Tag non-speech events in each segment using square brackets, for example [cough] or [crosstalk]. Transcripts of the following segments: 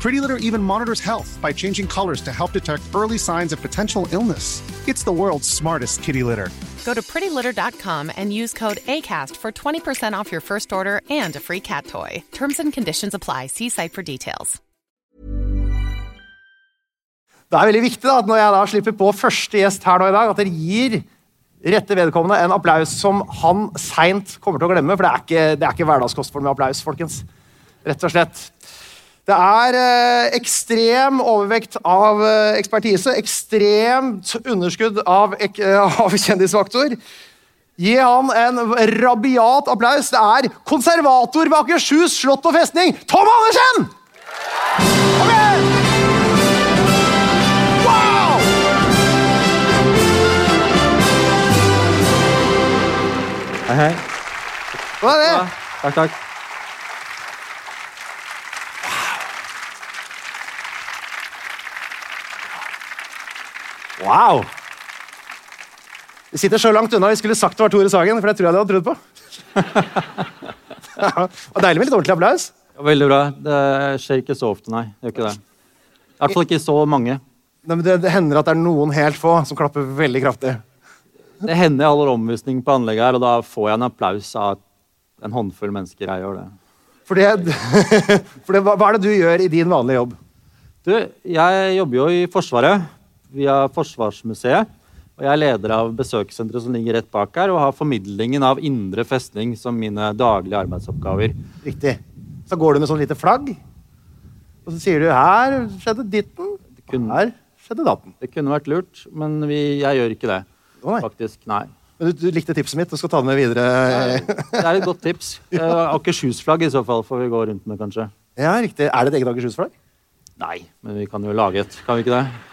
Pretty Litter even monitors health by changing colors to help detect early signs of potential illness. It's the world's smartest kitty litter. Go to prettylitter.com and use code ACAST for 20% off your first order and a free cat toy. Terms and conditions apply. See site for details. Det er veldig viktig da, at når jeg da slipper på første gjest her nå i dag, at dere gir rette vedkommende en applaus som han seint kommer til å glemme. For det er ikke, det er ikke hverdagskost for med applaus, folkens. Rett og slett. Det er eh, ekstrem overvekt av eh, ekspertise, ekstremt underskudd av, ek, eh, av kjendisfaktor. Gi han en rabiat applaus. Det er konservator ved Akershus slott og festning, Tom Andersen! Kom igjen! Wow! Hei, hei. Hva er det? Takk, takk. Wow! Vi sitter så langt unna vi skulle sagt det var Tore Sagen, for det tror jeg de hadde trodd på. [laughs] det var deilig med litt ordentlig applaus. Ja, Veldig bra. Det skjer ikke så ofte, nei. Det gjør ikke det. I hvert fall ikke så mange. Nei, men det, det hender at det er noen helt få som klapper veldig kraftig. Det hender jeg holder omvisning på anlegget her, og da får jeg en applaus av en håndfull mennesker. Jeg gjør det. For det, for hva, hva er det du gjør i din vanlige jobb? Du, jeg jobber jo i Forsvaret via Forsvarsmuseet. Og jeg er leder av besøkssenteret som ligger rett bak her, og har formidlingen av indre festning som mine daglige arbeidsoppgaver. Riktig. Så går du med sånn lite flagg, og så sier du her skjedde ditten, kunne- her skjedde datten. Det kunne vært lurt, men vi, jeg gjør ikke det. Nei. Faktisk, nei. Men du, du likte tipset mitt og skal ta det med videre. Det er et godt tips. [laughs] Eh, Akershus-flagg i så fall får vi gå rundt med, kanskje. Ja, riktig. Er det et eget Akershus-flagg? Nei, men vi kan jo lage et. Kan vi ikke det?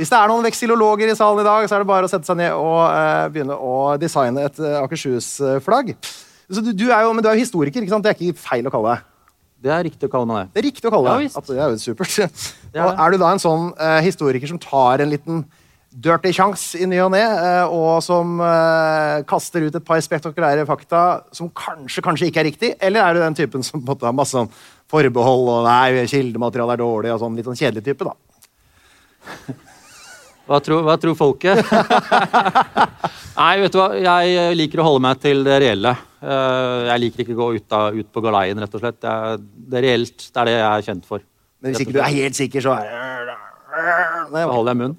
Hvis det er noen veksilologer i salen i dag, så er det bare å sette seg ned og uh, begynne å designe et uh, Akershus-flagg. Så du, du er jo, men du er jo historiker, ikke sant? Det er ikke feil å kalle deg. Det er riktig å kalle meg det. Det er riktig å kalle Ja, deg. visst. Det er jo supert. er [laughs] Og det. er du da en sånn uh, historiker som tar en liten dirty chance i ny og ne, og som kaster ut et par spektakulære fakta som kanskje, kanskje ikke er riktig? Eller er du den typen som måtte ha har masse sånn forbehold og nei, kildematerialet er dårlig og sånn litt sånn kjedelig type, da? [laughs] Hva tror, hva tror folket? [laughs] Nei, vet du hva. Jeg liker å holde meg til det reelle. Eh, Jeg liker ikke å gå ut, av, ut på galeien, rett og slett. Det er, det er reelt. Det er det jeg er kjent for. Men hvis ikke du er helt sikker, så er det Da holder jeg munn.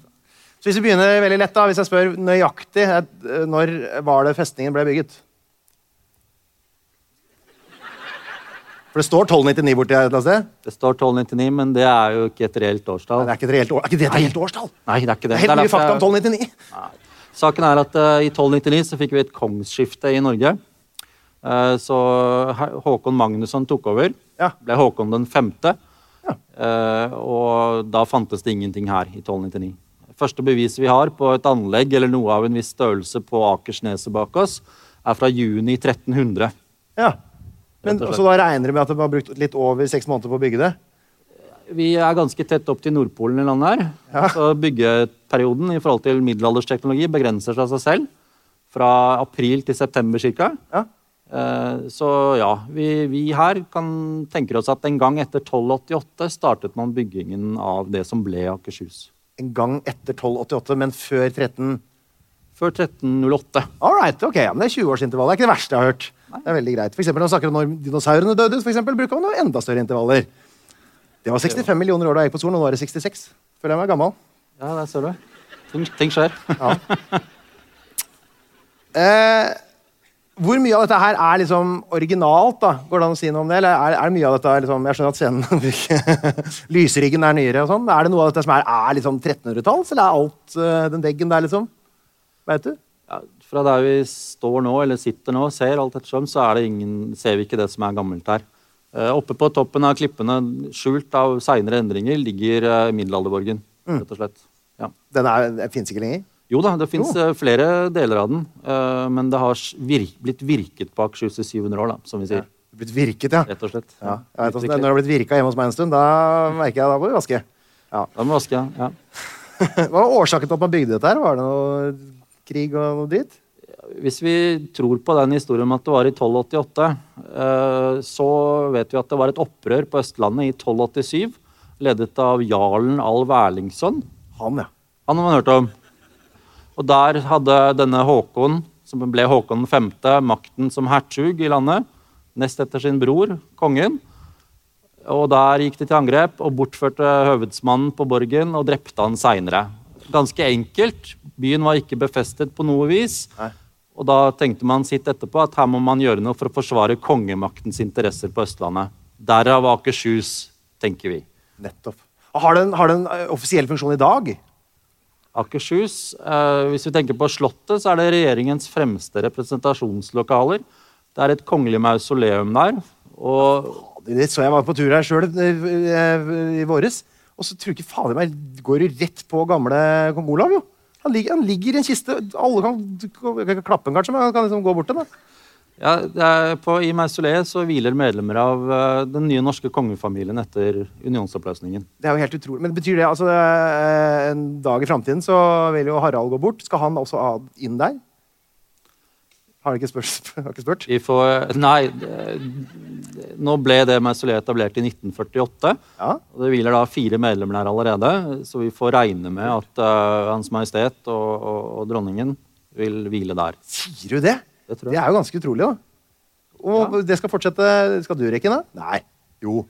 Så hvis vi begynner veldig lett da, hvis jeg spør nøyaktig, eh, når var det festningen ble bygget? For det står 1299 borti her et eller annet sted. Det står 1299, men det er jo ikke et reelt årstall. Det er ikke et reelt, år, er ikke det et reelt årstall? Nei, det er ikke det. Det er helt mye fakta om jeg- 1299. Saken er at uh, i 1299 så fikk vi et kongsskifte i Norge. Uh, så Håkon Magnusson tok over. Ja. Ble Håkon den femte. Eh, og da fantes det ingenting her i 1299. Første bevis vi har på et anlegg eller noe av en viss størrelse på Akersneset bak oss, er fra juni 1300. Ja. Men, så da regner du med at det var brukt litt over seks måneder på å bygge det? Vi er ganske tett opp til Nordpolen i landet her. Ja. Så byggeperioden i forhold til middelaldersteknologi begrenser seg av seg selv. Fra april til september ca. Ja. Eh, Så ja, vi, vi her kan tenker oss at en gang etter 1288 startet man byggingen av det som ble Akershus. En gang etter 1288, men før 13... Før 1308. All right, ok, men Det er 20-årsintervallet. Det er ikke det verste jeg har hørt. Det er veldig greit. For eksempel, når man snakker om når dinosaurene døde, for eksempel, bruker man noe enda større intervaller. Det var 65 millioner år da jeg gikk på skolen, og nå er det 66. Føler jeg meg gammel. Ja, der ser du. Ting, ting skjer. Eh, hvor mye av dette her er liksom originalt? da? Går det an å si noe om det? Eller er, er mye av dette liksom, Jeg skjønner at scenen [laughs] Lysryggen er nyere og sånn. Er det noe av dette som er, er liksom 1300-talls, eller er alt uh, den veggen der, liksom? Vet du? Ja, fra der vi står nå, eller sitter nå, ser alt ettersom, så er det ingen, ser vi ikke det som er gammelt her. Eh, oppe på toppen av klippene, skjult av seinere endringer, ligger middelalderborgen. middelalderborgen. rett og slett. Ja. Den, er, den fins ikke lenger? Jo da, det fins flere deler av den, eh, men det har s- vir blitt virket på Akershus i 700 år, da, som vi sier. Blitt virket, ja. Rett og slett. ja. Jeg vet, hvordan er. når det har blitt virka hjemme hos meg en stund, da merker jeg da må vi vaske. Ja. Da må vi vaske, ja. [laughs] Hva var årsaken til at man bygde dette? her? Var det noe krig og noe dritt? Hvis vi tror på den historien om at det var i 1288, eh, så vet vi at det var et opprør på Østlandet i 1287, ledet av jarlen Alv Erlingsson. Han, ja. Han har man hørt om. Og der hadde denne Håkon, som ble Håkon 5., makten som hertug i landet, nest etter sin bror, kongen. Og der gikk de til angrep og bortførte høvedsmannen på borgen og drepte han seinere. Ganske enkelt. Byen var ikke befestet på noe vis. Nei. Og da tenkte man sitt etterpå at her må man gjøre noe for å forsvare kongemaktens interesser på Østlandet. Derav Akershus, tenker vi. Nettopp. Og Har den, har den eh, offisiell funksjon i dag? Akershus. Eh, hvis vi tenker på Slottet, så er det regjeringens fremste representasjonslokaler. Det er et kongelig mausoleum der. Og Det så jeg var på tur her sjøl i våres. Og så tror jeg ikke fader meg går du rett på gamle kong Olav, jo. Han ligger, han ligger i en kiste. Alle kan, klappe en kanskje, men han kan liksom gå bort til den. ja, det er på, I mausoleet så hviler medlemmer av uh, den nye norske kongefamilien etter unionsoppløsningen. Det er jo helt utrolig. Men betyr det altså er en dag i framtiden så vil jo Harald gå bort? Skal han også inn der? Har du ikke spurt? [laughs] Har ikke spurt? Vi får Nei, nå ble det mausoleet etablert i 1948. Ja. Og det hviler da fire medlemmer der allerede, så vi får regne med at uh, Hans Majestet og, og, og dronningen vil hvile der. Sier du det? Det Det er jo ganske utrolig, da. Og det skal fortsette Skal du rekke da? Nei. Jo.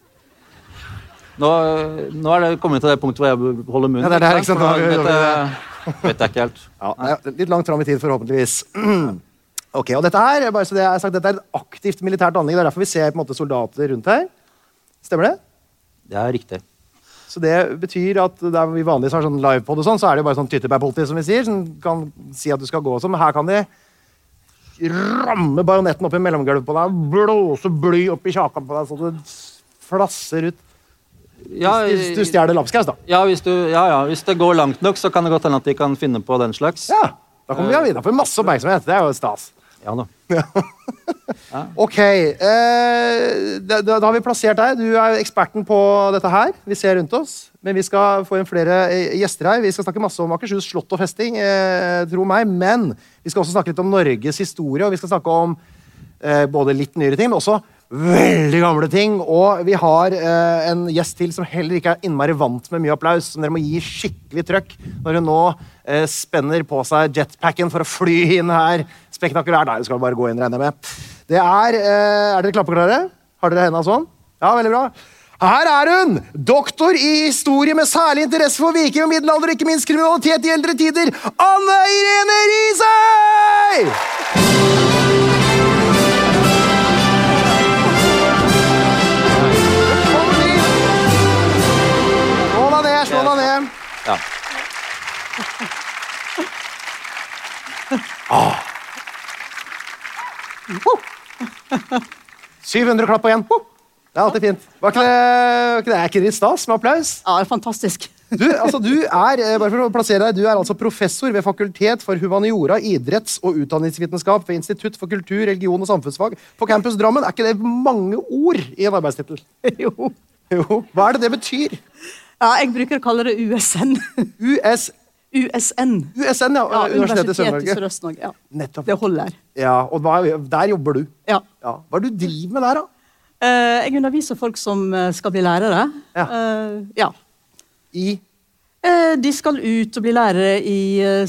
Nå, nå er det kommet til det punktet hvor jeg holder munnen. Ja, det er det her, ikke sant? Da vet, jeg, ikke helt. Ja, litt langt fram i tid, forhåpentligvis. [clears throat] ok, og dette her, bare så det er sagt, dette er et aktivt militært anlegg. Det er derfor vi ser på en måte soldater rundt her. Stemmer det? Det er riktig. Så det betyr at der vi vanligvis har sånn livepod, og sånn, så er det jo bare sånn tyttebærpoliti som vi sier, som kan si at du skal gå sånn. Men her kan de ramme bajonetten opp i mellomgulvet på deg, blåse bly opp i kjakan på deg, så det flasser ut. Ja, Hvis du stjeler lapskaus, da. ja, hvis du, ja, ja, hvis det går langt nok, så kan det godt hende at de kan finne på den slags. Ja, da kommer vi videre. Får masse oppmerksomhet. Det er jo stas. Ja da. Ok, eh, da, da da har vi plassert deg. Du er eksperten på dette her. Vi ser rundt oss. Men vi skal få inn flere eh, gjester her. Vi skal snakke masse om Akershus slott og festing, eh, tro meg. Men vi skal også snakke litt om Norges historie, og vi skal snakke om eh, både litt nyere ting, men også veldig gamle ting. Og vi har eh, en gjest til som heller ikke er innmari vant med mye applaus, som dere må gi skikkelig trøkk når hun nå eh, spenner på seg jetpacken for å fly inn her. Spektakulært. Nei, det skal vi bare gå inn, regner jeg med. Det er eh, Er dere klappeklare? Har dere henda sånn? Ja, veldig bra. Her er hun! Doktor i historie med særlig interesse for viking og middelalder og ikke minst kriminalitet i eldre tider. Anne Irene Risøy! Slå deg ned, slå deg ned. Ja. 700 [laughs] klapp på igjen. Det er alltid fint. Var ikke det, var ikke det, er ikke det stas med applaus? Ja, fantastisk. [laughs] Du, altså, du er eh, bare for å plassere deg, du er altså professor ved Fakultet for humaniora, idretts- og utdanningsvitenskap ved Institutt for kultur, religion og samfunnsfag på Campus Drammen. Er ikke det mange ord i en arbeidstittel? [laughs] Jo. Jo. Hva er det det betyr? Ja, jeg bruker å kalle det USN. US... USN. USN, ja. Ja, Universitetet i Sør-Norge. Ja. Nettopp. Det holder. Ja, og der jobber du. Ja. Ja. Hva er det du driver med der, da? Eh, jeg underviser folk som eh, skal bli lærere. Ja. Eh, ja. I de skal ut og bli lærere i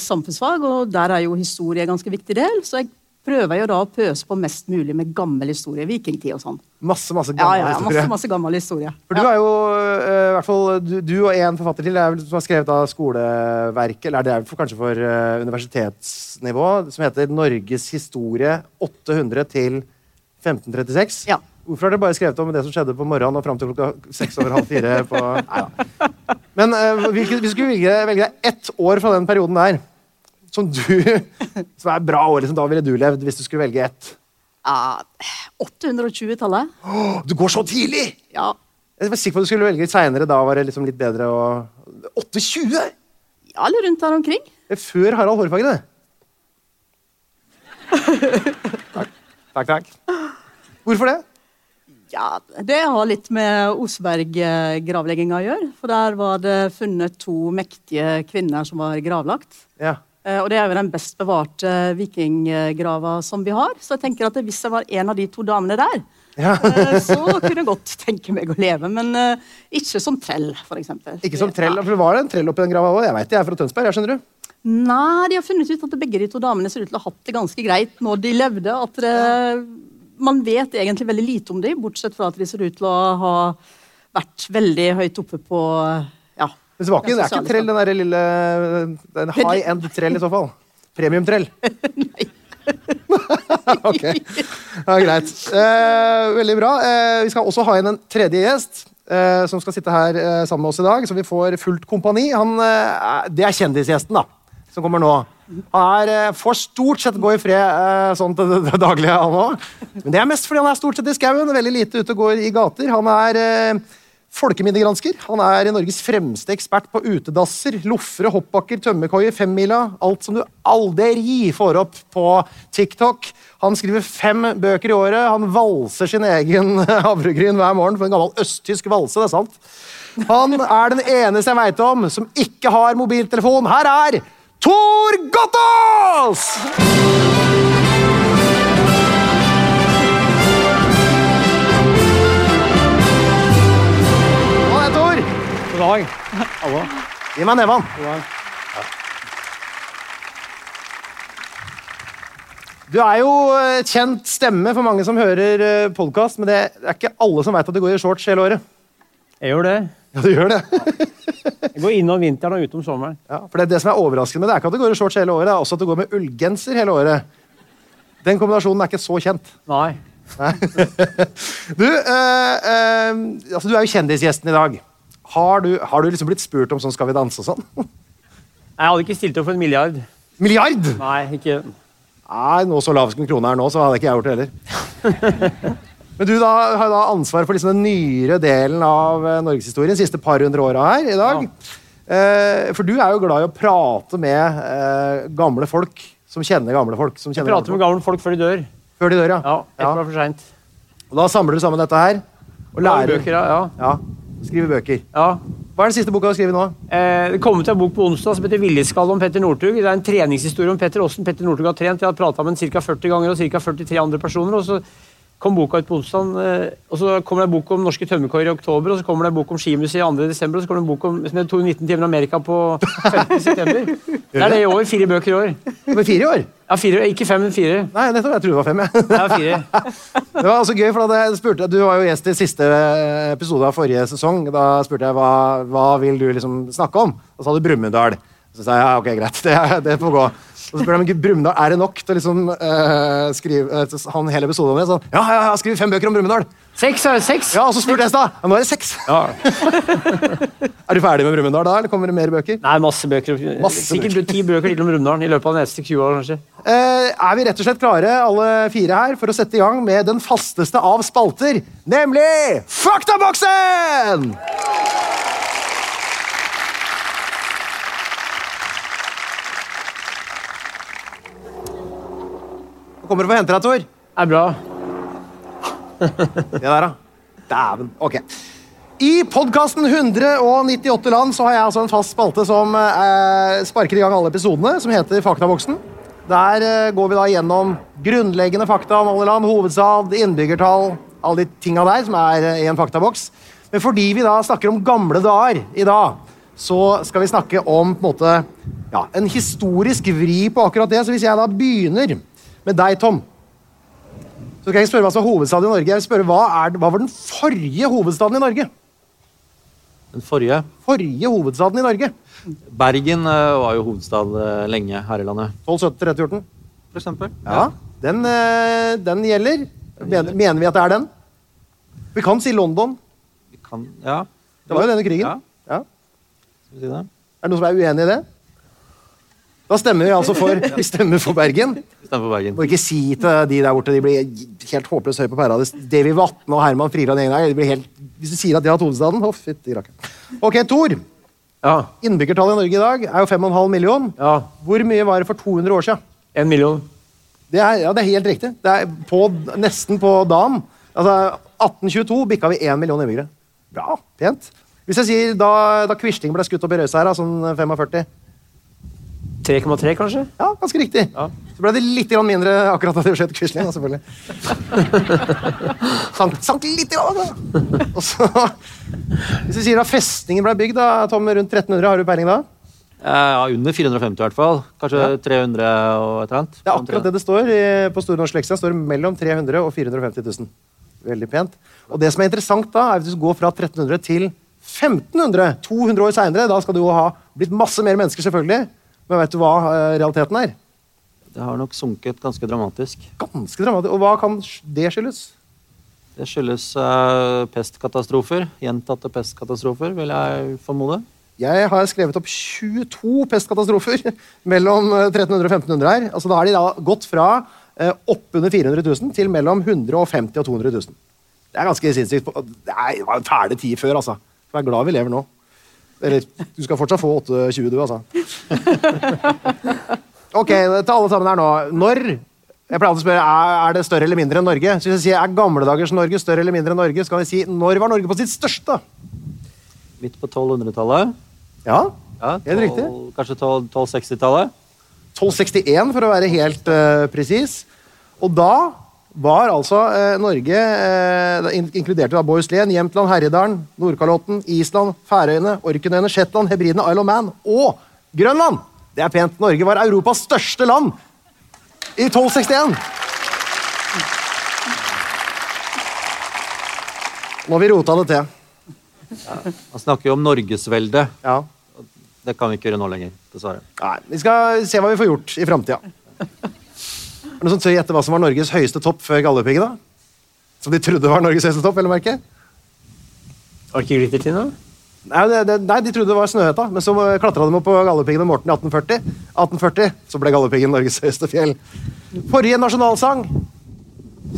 samfunnsfag, og der er jo historie en ganske viktig del. Så jeg prøver jo da å pøse på mest mulig med gammel historie. Vikingtid og sånn. masse, masse gammel ja, ja, historie. masse, masse gammel historie. For du er jo uh, i hvert fall du, du og en forfatter til er som har skrevet av skoleverket, eller det er for, kanskje for uh, universitetsnivå, som heter 'Norges historie 800 til 1536'. Ja. Hvorfor har dere bare skrevet om det som skjedde på morgenen og fram til klokka seks over halv fire? På... [laughs] Men uh, hvilket, hvis du skulle velge, velge deg ett år fra den perioden der som du [laughs] Som er bra år, liksom, da ville du levd hvis du skulle velge ett. Ja, 820-tallet. Oh, Du går så tidlig! Ja. Jeg var sikker på at du skulle velge litt seinere. Da var det liksom litt bedre å 820? ja, eller rundt der omkring. Det er før Harald Hårfagre, det. [laughs] takk. Takk, takk. Hvorfor det? Ja, Det har litt med Oseberg-gravlegginga å gjøre. For der var det funnet to mektige kvinner som var gravlagt. Ja. Eh, Og det er jo den best bevarte vikinggrava som vi har. Så jeg tenker at hvis jeg var en av de to damene der, Ja. eh, så kunne jeg godt tenke meg å leve. Men eh, ikke som trell, f.eks. Ikke som trell, for det var en trell oppi den grava òg. Jeg veit det, jeg er fra Tønsberg. jeg skjønner du. Nei, de har funnet ut at begge de to damene ser ut til å ha hatt det ganske greit når de levde. At det, man vet egentlig veldig lite om dem, bortsett fra at de ser ut til å ha vært veldig høyt oppe på. Men det, det er ikke trell, den derre lille den high end trell i så fall. Premium-trell. [laughs] Nei. [laughs] ok. Ja, greit. Eh, veldig bra. Eh, vi skal også ha inn en tredje gjest. eh, som skal sitte her eh, sammen med oss i dag, så vi får fullt kompani. Han, eh, det er kjendisgjesten, da, som kommer nå. Han er, eh, får stort sett gå i fred sånn til det, det daglige, han òg. Men det er mest fordi han er stort sett i skauen, veldig lite ute og går i gater. Han er folkeminnegransker. Han er Norges fremste ekspert på utedasser, loffere, hoppbakker, tømmerkoier, femmila. Alt som du aldri får opp på TikTok. Han skriver fem bøker i året. Han valser sin egen [laughs] havregryn hver morgen for en gammel østtysk valse. det er sant. Han er den eneste jeg veit om som ikke har mobiltelefon. Her er Tor Gottaas! God dag. Hallo. Gi meg neven. God dag. Du er jo et kjent stemme for mange som hører podkast, men det er ikke alle som veit at du går i shorts hele året. Jeg gjør det. Ja, du gjør det. Jeg går innom vinteren og ut om sommeren. Ja, for det, det som er overraskende med det, er ikke at du går i shorts hele året, det er også at du går med ullgenser hele året. Den kombinasjonen er ikke så kjent. Nei. [laughs] Du, eh, eh, altså, du er jo kjendisgjesten i dag. Har du, har du liksom blitt spurt om sånn Skal vi danse og sånn? [laughs] Jeg hadde ikke stilt opp for en milliard. Milliard! Nei, ikke Nei, nå så lav som krona er nå, så hadde ikke jeg gjort det heller. [laughs] Men du da, har da ansvar for liksom den nyere delen av eh, norgeshistorien, siste par hundre åra her i dag. Eh, for du er jo glad i å prate med eh, gamle folk som kjenner gamle folk. Som kjenner prater med gamle folk før de dør. Før de dør, ja. Ja, ett år for sent. Og da samler du sammen dette her og lærer. bøker, ja. Ja, Skriver bøker. ja. Hva er den siste boka du har skrevet nå? Eh, det kom ut en bok på onsdag som heter 'Villeskall' om Petter Northug'. Det er en treningshistorie om Petter Åssen Petter Northug har trent. Jeg har prata med ham ca. 40 ganger og ca. 43 andre personer. og så kom boka ut på onsdag, eh, og så kommer det en bok om norske tømmerkårer i oktober, og så kommer det en bok om skimuseet 2. desember, og så kommer det en bok om som heter 19 timer i Amerika på 15. september. [laughs] Det er det i år. Fire bøker i år. Men fire år? Ja, fire, Ikke fem, men fire. Nei, nettopp. Jeg trodde det var fem. jeg. Er fire. [laughs] Det var også gøy, for da jeg spurte, Du var jo gjest i siste episode av forrige sesong. Da spurte jeg hva, hva vil du liksom snakke om. Og så sa du Brumunddal. Så sa jeg ja, ok, greit, [laughs] det, det får gå. Og så spør de Brumunddal, er det nok til å liksom uh, skrive eh, han hele episoden om det? Sånn, ja, ja, ja, skriv fem bøker om Brumunddal. Seks det seks. Ja, og så spurte jeg i stad. Ja, nå er det seks. Ja. [laughs] Er du ferdig med Brumunddal da, eller kommer det mer bøker? Nei, masse bøker. Masse Sikkert ti bøker til om Brumunddal i løpet av de neste 20 år, kanskje. Uh, er vi rett og slett klare, alle fire her, for å sette i gang med den fasteste av spalter, nemlig Faktaboksen! Kommer og for å hente deg, Tor. Det er bra. Det der, da. Dæven. Ok. I podkasten 198 land så har jeg altså en fast spalte som eh, sparker i gang alle episodene, som heter Faktaboksen. Der eh, går vi da gjennom grunnleggende fakta om alle land, hovedstad, innbyggertall, alle de tinga der som er eh, i en faktaboks. Men fordi vi da snakker om gamle dager i dag, så skal vi snakke om på en måte, ja, en historisk vri på akkurat det. Så hvis jeg da begynner med deg, Tom så skal jeg spørre hva som er hovedstaden i Norge. Jeg vil spørre, hva, er, hva var den forrige hovedstaden i Norge? Den forrige. Forrige hovedstaden i Norge. Bergen uh, var jo hovedstad uh, lenge her i landet. 1270-1314. For eksempel. Ja, den, uh, den gjelder. Mener, mener vi at det er den? Vi kan si London. Vi kan, ja. Det var jo denne krigen. Ja. Ja. Skal vi si det? Er det noen som er uenig i det? Da stemmer vi altså for, [laughs] vi stemmer for Bergen. Stemmer for Bergen. Må ikke si til de der borte de blir helt håpløst høye på pæra. Davy Vatne og Herman Friland gjengen der, de blir helt, Hvis du sier at de har hatt hovedstaden Å, fytti rakkeren. Ok, Tor. Ja. Innbyggertallet i Norge i dag er jo 5,5 million. ja. Hvor mye var det for 200 år siden? En million. Det er, ja, det er helt riktig. Det er på, nesten på dagen. Altså, 1822 bikka vi 1 million innbyggere. Bra. Pent. Hvis jeg sier da, da Quisling ble skutt opp i Røysa her, sånn 45 3,3 kanskje? Ja, ganske riktig. Ja. Så ble det litt mindre akkurat da det skjedde Quisling, selvfølgelig. sank, sank litt grann, da. Og så, hvis vi sier da festningen ble bygd, da, Tom, rundt 1300, har du peiling da? Eh, Ja, under 450 i hvert fall. Kanskje Ja. 300 og et eller annet. Det er akkurat det det står i, på Store norske leksikon. står mellom 300 og 450 000. Veldig pent. Og det som er interessant da, er hvis du går fra 1300 til 1500, 200 år seinere, da skal det jo ha blitt masse mer mennesker, selvfølgelig. Men vet du hva eh, realiteten er? Det har nok sunket ganske dramatisk. Ganske dramatisk. Og hva kan det skyldes? Det skyldes eh, pestkatastrofer. Gjentatte pestkatastrofer, vil jeg formode. Jeg har skrevet opp 22 pestkatastrofer [laughs] mellom eh, 1300 og 1500 her. Altså, da har de da gått fra eh, oppunder 400 000 til mellom 150 og 200 000. Det er ganske sinnssykt. Det er- det var en fæle tid før, altså. Vær glad vi lever nå. Eller, du skal fortsatt få 820, du, altså. [laughs] Ok, til alle sammen her nå. Når jeg pleier å spørre, er, det større eller mindre enn Norge? Så hvis jeg sier, Er gamle dagers Norge større eller mindre enn Norge, så kan vi si når var Norge på sitt største? Midt på 1200-tallet. Ja, Ja, Helt riktig. Kanskje 1260-tallet. 1261 for å være helt uh, presis. Og da var altså eh, Norge eh, inkluderte da Bohuslän, Jämtland, Herjedalen, Nordkalotten, Island, Færøyene, Orknøyene, Shetland, Hebridene, Isle of Man og Grønland. Det er pent. Norge var Europas største land i 1261. Nå har vi rota det til. Man snakker jo om norgesvelde. Ja. Det kan vi ikke gjøre nå lenger, dessverre. Nei, vi skal se hva vi får gjort i framtida. Er noen som tør gjette hva som var Norges høyeste topp før Galdhøpiggen? da? Som de trodde var Norges høyeste topp? eller merke? Var ikke Glittertind, da? Nei, det, nei, de trodde det var Snøhetta, men så klatra de opp på Galdhøpiggen og Morten i 1840. 1840 så ble Galdhøpiggen Norges høyeste fjell. Forrige nasjonalsang.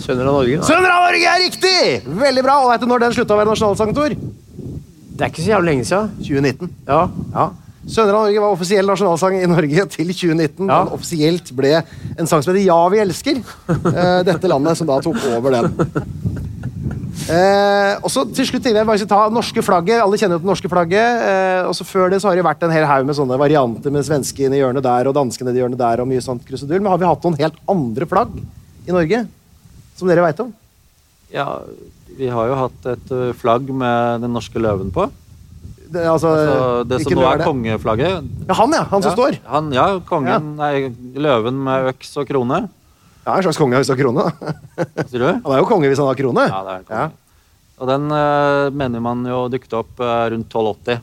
Sønner av Norge? da. Sønner av Norge er riktig! Veldig bra. Og vet du når den slutta å være nasjonalsang, Tor? Det er ikke så jævlig lenge siden. 2019. Ja. Ja. Sønner av Norge var offisiell nasjonalsang i Norge til 2019. Ja. Den offisielt ble en sang som heter Ja, vi elsker. Uh, dette landet som da tok over den. Eh, og så til slutt jeg bare ta norske flagget. Alle kjenner jo det norske flagget. Eh, og så Før det så har det vært en hel haug med sånne varianter med svenskene i hjørnet der og danskene i hjørnet der. og mye sånt krusedull. Men har vi hatt noen helt andre flagg i Norge? Som dere veit om? Ja, vi har jo hatt et flagg med den norske løven på. Det, altså, altså, det som nå er det? kongeflagget. Ja, han, ja. Han som ja, står. Han, ja, kongen. Nei, løven med øks og krone. Ja, En slags konge hvis han har krone. Hva sier du? Han er jo konge hvis han har krone. Ja, det er konge. Ja. Og den uh, mener man jo dukket opp uh, rundt 1280.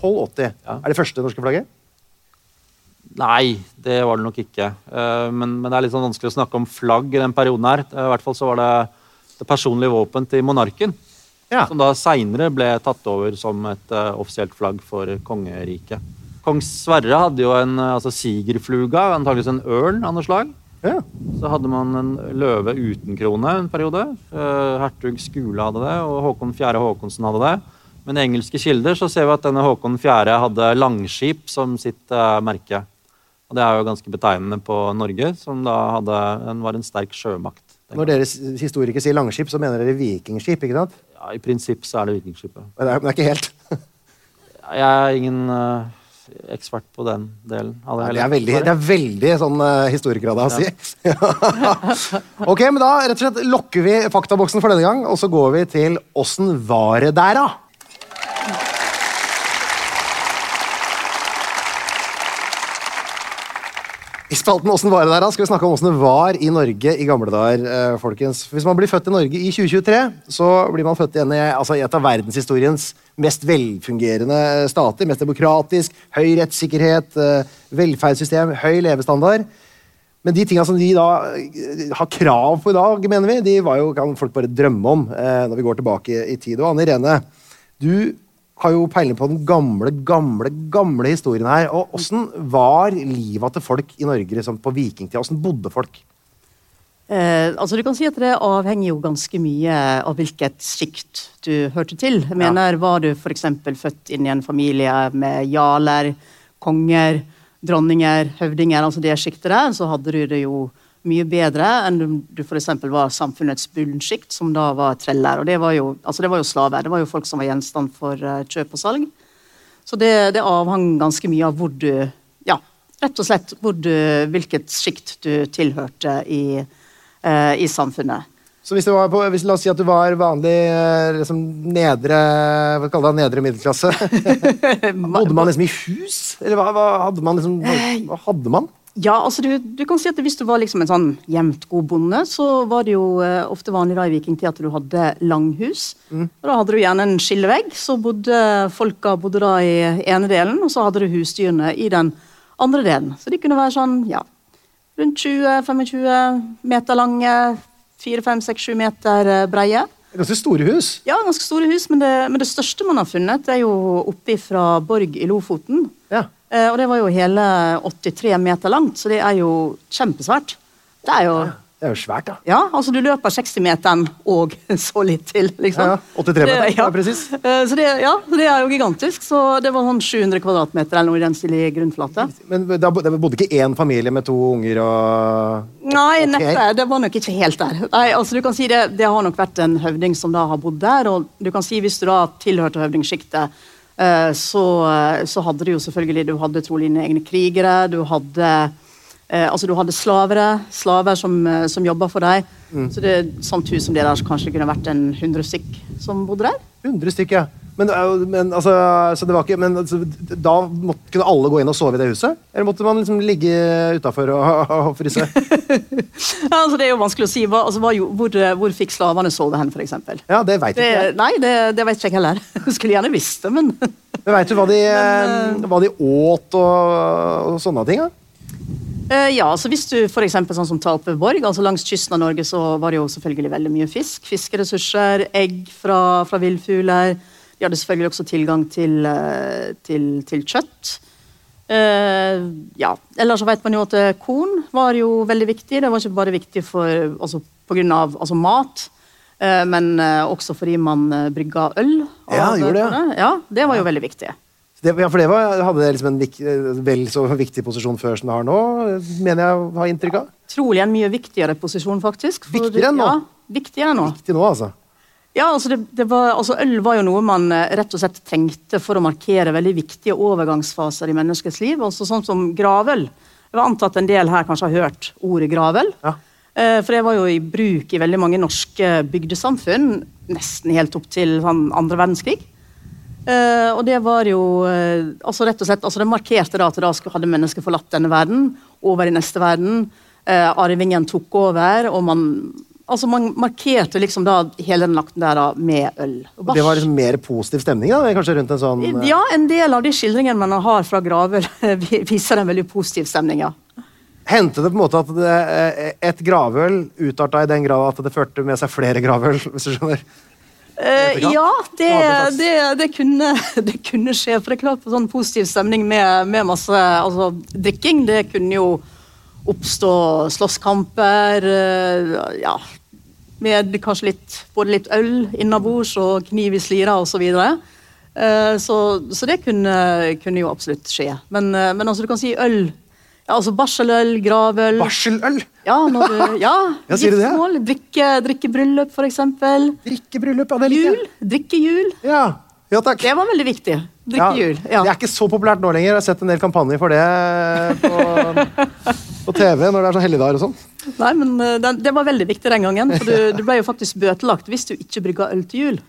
1280. Ja. Er det første norske flagget? Nei, det var det nok ikke. Uh, Men, men det er litt sånn vanskelig å snakke om flagg i den perioden her. I hvert fall så var det det personlige våpen til monarken. Ja. Som da seinere ble tatt over som et uh, offisielt flagg for kongeriket. Kong Sverre hadde jo en eh, altså sigerfluga, antakeligvis en ørn av noe slag. Ja. Så hadde man en løve uten krone en periode. Uh, Hertug Skule hadde det, og Håkon 4. Håkonsen hadde det. Men i engelske kilder så ser vi at denne Håkon 4. hadde langskip som sitt uh, merke. Og det er jo ganske betegnende på Norge, som da hadde, en, var en sterk sjømakt. Når dere historikere sier langskip, så mener dere vikingskip, ikke sant? Ja, I prinsipp så er det Vikingskipet. Men det er, men det er ikke helt. [laughs] Jeg er ingen uh, ekspert på den delen. av Det hele. er veldig, det er veldig sånn uh, historiker av deg å si. [laughs] ok, men da rett og slett lokker vi faktaboksen for denne gang, og så går vi til åssen var det der, da? I spalten Åssen var det der, da, skal vi snakke om åssen det var i Norge i gamle dager. eh, folkens. Hvis man blir født i Norge i 2023, så blir man født igjen i, altså, et av verdenshistoriens mest velfungerende stater. Mest demokratisk, høy rettssikkerhet, eh, velferdssystem, høy levestandard. Men de tinga som de da eh, har krav på i dag, mener vi, de var jo, kan folk bare drømme om eh, når vi går tilbake i tid. Og Anne Irene, du har jo peiling på den gamle, gamle, gamle historien her. Og Åssen var livet til folk i Norge liksom, på vikingtida? Åssen bodde folk? Eh, altså du kan si at Det avhenger jo ganske mye av hvilket sjikt du hørte til. Jeg mener, Var du f.eks. født inn i en familie med jarler, konger, dronninger, høvdinger, altså det sjiktet der, så hadde du det jo mye bedre enn du f.eks. var samfunnets bunnsjikt, som da var treller. Og det var, jo, altså det var jo slaver. Det var jo folk som var gjenstand for eh, kjøp og salg. Så det, det avhang ganske mye av hvor du Ja, rett og slett du, hvilket sjikt du tilhørte i, eh, i samfunnet. Så hvis, det var på, hvis La oss si at du var vanlig eh, liksom, nedre hva kaller det, nedre middelklasse. [laughs] Bodde man liksom i hus? Eller hva, hva hadde man liksom hva, hva hadde man? Ja, altså du, du kan si at Hvis du var liksom en sånn jevnt god bonde, så var det jo eh, ofte vanlig da i vikingtid at du hadde langhus. Og Da hadde du gjerne en skillevegg, så bodde folka bodde da i ene delen, og så hadde du husdyrene i den andre delen. Så de kunne være sånn ja, rundt 20-25 meter lange, 4-5-6-7 meter eh, breie. Ganske store hus. Ja, ganske store hus, men det, men det største man har funnet, er jo oppe fra Borg i Lofoten. Ja. Eh, og det var jo hele 83 meter langt, så det er jo kjempesvært. Det er jo Det er jo svært, da. Ja, altså du løper 60-meteren og [laughs] så litt til, liksom. Ja, ja. 83 meter, Det- ja, presis. Eh, Så det, ja, det er jo gigantisk. Så det var sånn 700 kvadratmeter eller noe i den stilige grunnflate. Men da det bodde ikke én familie med to unger og Nei, neppe. Det var nok ikke helt der. Nei, altså du kan si det, det har nok vært en høvding som da har bodd der. Og du kan si hvis du da tilhørte høvdingsjiktet, så, eh, så hadde du jo selvfølgelig Du hadde trolig dine egne krigere. Du hadde eh, altså du hadde slavere, slaver som, eh, som jobba for deg. Så det sånt hus som det der så kanskje kunne vært en 100 stykk som bodde der. 100 stykk, ja. Men, men, altså, så det var ikke, men altså, da måtte, kunne alle gå inn og sove i det huset? Eller måtte man liksom ligge utafor og, og fryse? [laughs] Ja, altså det er jo vanskelig å si. Hva, altså, jo- hvor, hvor fikk slavene sove hen, f.eks.? Ja, det veit ikke jeg. nei, det, det vet ikke jeg heller. [laughs] Skulle gjerne visst det, men [laughs] Men veit du hva de, eh, hva de åt og, og sånne ting? da? Eh, ja, altså Hvis du for eksempel, sånn som Talpeborg, altså langs kysten av Norge, så var det jo selvfølgelig veldig mye fisk. Fiskeressurser, egg fra, fra villfugler. De hadde selvfølgelig også tilgang til, eh, til, til kjøtt. Uh, ja, Ellers så vet man jo at eh, korn var jo veldig viktig. Det var ikke bare viktig for, altså, på grunn av altså, mat, uh, men uh, også fordi man brygga øl. Ja, gjorde det, Ja, det var jo veldig viktig. Det, ja, for det var, hadde det liksom en vik, vel så viktig posisjon før som det har nå, mener jeg har inntrykk av. Trolig en mye viktigere posisjon, faktisk. for- Viktigere enn nå? Ja, viktigere enn nå. Viktig nå, altså. Ja, altså, det, det var, altså Øl var jo noe man eh, rett og slett trengte for å markere veldig viktige overgangsfaser i menneskets liv. altså Sånn som gravøl. Jeg var antatt en del her kanskje har hørt ordet gravøl. Ja. Eh, For det var jo i bruk i veldig mange norske bygdesamfunn, nesten helt opp til sånn, andre verdenskrig. Eh, og det var jo altså rett og slett, altså Det markerte da at da hadde mennesket forlatt denne verden, over i neste verden. Arvingen tok over, og man altså man markerte liksom da hele den nakten der da med øl. og det var liksom mer positiv stemning da, kanskje rundt en sånn Ja, en del av de skildringene man har fra graver, [laughs] viser en veldig positiv stemning, ja. Hendte det på en måte at det, eh, et gravøl utarta i den grad at det førte med seg flere gravøl? [laughs] hvis du skjønner? Uh, ja, det, det, det, kunne, [laughs] det kunne skje. For det er klart på sånn positiv stemning med, med masse altså, drikking, det kunne jo oppstå slåsskamper. eh, ja, med kanskje litt, både litt øl innabords og kniv i slira osv. Så. Eh, så så det kunne, kunne jo absolutt skje. Men, eh, men altså, du kan si øl Ja, altså barseløl, gravøl Barseløl! Ja, når du, [laughs] ja, Ja, sier det? drikke, drikkebryllup, for eksempel. Drikkebryllup, ja, det liker Jul. jeg. Drikkejul. Ja. ja, takk. Det var veldig viktig. Drikkejul. Ja. Det er ikke så populært nå lenger. Jeg har sett en del kampanjer for det på, [laughs] på TV når det er sånn helligdager og sånn. Nei, men eh, det, det var veldig viktig den gangen. For du, du ble jo faktisk bøtelagt hvis du ikke brygga øl til jul.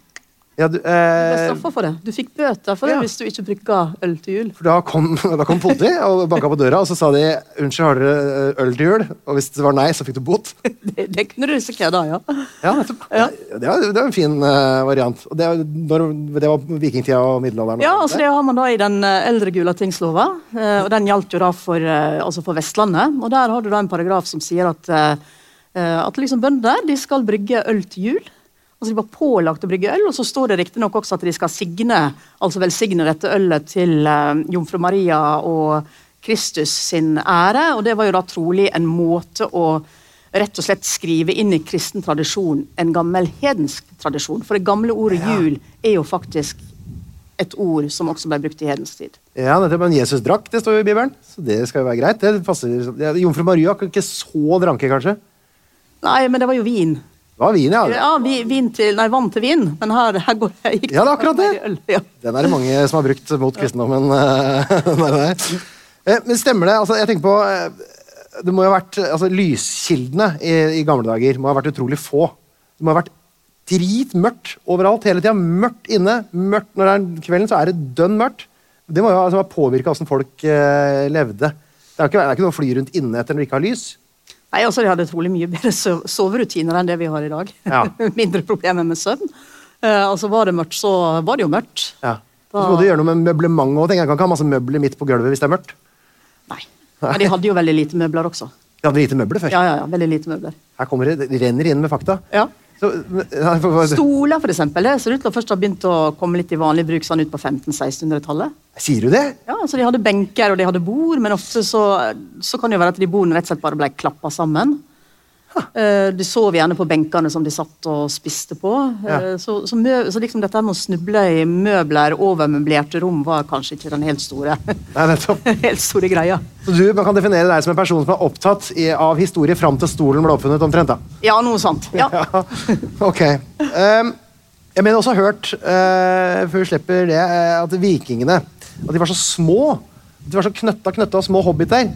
Ja, du, Du ble eh, for det. Du fikk bøter for det Ja. hvis du ikke brukte øl til jul. for da kom, [laughs] da kom politiet og banka på døra, og så sa de unnskyld, har dere eh, øl til jul? Og hvis det var nei, så fikk du bot. [laughs] Det, det kunne du risikere da, ja. Ja. [laughs] Ja. Det, var, det var en fin uh, variant. Og det, når, det var vikingtida og middelalderen. Ja, altså Det har man da i den eh, eldre Gulatingslova, uh, og den gjaldt jo da for, uh, altså for Vestlandet. Og der har du da en paragraf som sier at, eh, eh, at liksom bønder de skal brygge øl til jul. Altså De var pålagt å brygge øl, og så står det riktignok også at de skal signe, altså velsigne dette ølet til eh, jomfru Maria og Kristus sin ære. Og det var jo da trolig en måte å rett og slett skrive inn i kristen tradisjon en gammel hedensk tradisjon. For det gamle ordet jul er jo faktisk et ord som også ble brukt i hedensk tid. Ja, nettopp. Men Jesus drakk, det står jo i Bibelen. Så det skal jo være greit. Det passer. Ja, Jomfru Maria ikke så dranke, kanskje? Nei, men det var jo vin. Det var vin, ja. Ja, vi, vin til, nei, vann til vin, men her, her går jeg ikke. Ja, det er akkurat det. [laughs] Øl, ja. Den er det mange som har brukt mot kristendommen. eh. [laughs] Eh, Men stemmer det? Altså, jeg tenker på eh, Det må jo ha vært altså, Lyskildene i, i gamle dager må ha vært utrolig få. Det må ha vært dritmørkt overalt hele tida. Mørkt inne. mørkt Når det er kvelden, så er det dønn mørkt. Det må jo altså, ha påvirka åssen folk eh, levde. Det er, ikke, det er ikke noe å fly rundt inne etter når du ikke har lys. Nei, altså De hadde trolig mye bedre soverutiner enn det vi har i dag. Ja. [laughs] Mindre problemer med søvn. Eh, altså Var det mørkt, så var det jo mørkt. Ja. Så må du gjøre noe med møblementet òg. Jeg kan ikke ha masse møbler midt på gulvet hvis det er mørkt. Nei. Men de hadde jo veldig lite møbler også. De hadde lite møbler før. Ja, ja, ja, veldig lite møbler. Her kommer det, det renner inn med fakta. Ja. Stoler, for eksempel, det ser ut til å først ha begynt å komme litt i vanlig bruk sånn ut på 1500-1600-tallet. Sier du det? Ja, så De hadde benker og de hadde bord, men ofte så, så kan det jo være at de bordene rett og slett bare ble klappa sammen. Eh, De sov gjerne på benkene som de satt og spiste på. Eh, Så, så, mø så liksom dette med å snuble i møbler, overmøblerte rom, var kanskje ikke den helt store, [laughs] Nei, [laughs] helt store greia. Så du man kan definere deg som en person som er opptatt i, av historie fram til stolen ble oppfunnet, omtrent? da? Ja, noe sånt. Ja. [laughs] Ja, ok. Um, jeg mener også hørt, uh, før vi slipper det, at vikingene at de var så små. At de var så knøtta, knøtta små hobbiter,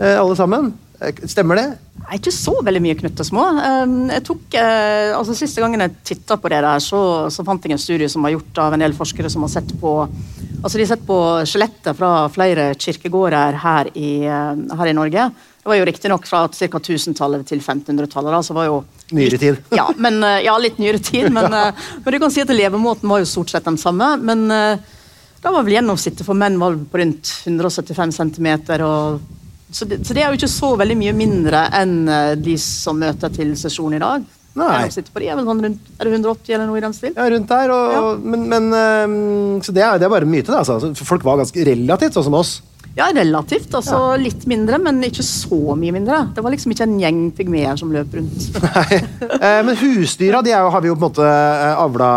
alle sammen. Eh, Stemmer det? Nei, ikke så veldig mye knyttesmå. små. jeg tok, eh, altså Siste gangen jeg titta på det der, så, så fant jeg en studie som var gjort av en del forskere som har sett på altså de har sett på skjeletter fra flere kirkegårder her i, eh, her i Norge. Det var jo riktignok fra ca. 1000-tallet til 1500-tallet. da, så var jo Nyere tid. ja, men, ja, litt nyere tid, [laughs] men, men du kan si at levemåten var jo stort sett den samme. Men da var vel gjennomsnittet for menn var på rundt 175 cm. Og, så, det, så det er jo ikke så veldig mye mindre enn eh, de som møter til sesjon i dag. Nei. På de er sånn rundt er det 180 eller noe i den stil? Ja, rundt der. Og, Men, men um, Så det er, det er bare myte, det. Altså. Folk var ganske relativt sånn som oss. Ja, relativt. altså Litt mindre, men ikke så mye mindre. Det var liksom ikke en gjeng pygmeer som løp rundt. [laughs] Nei. Eh, men husdyra de jo, har vi jo på en måte eh, avla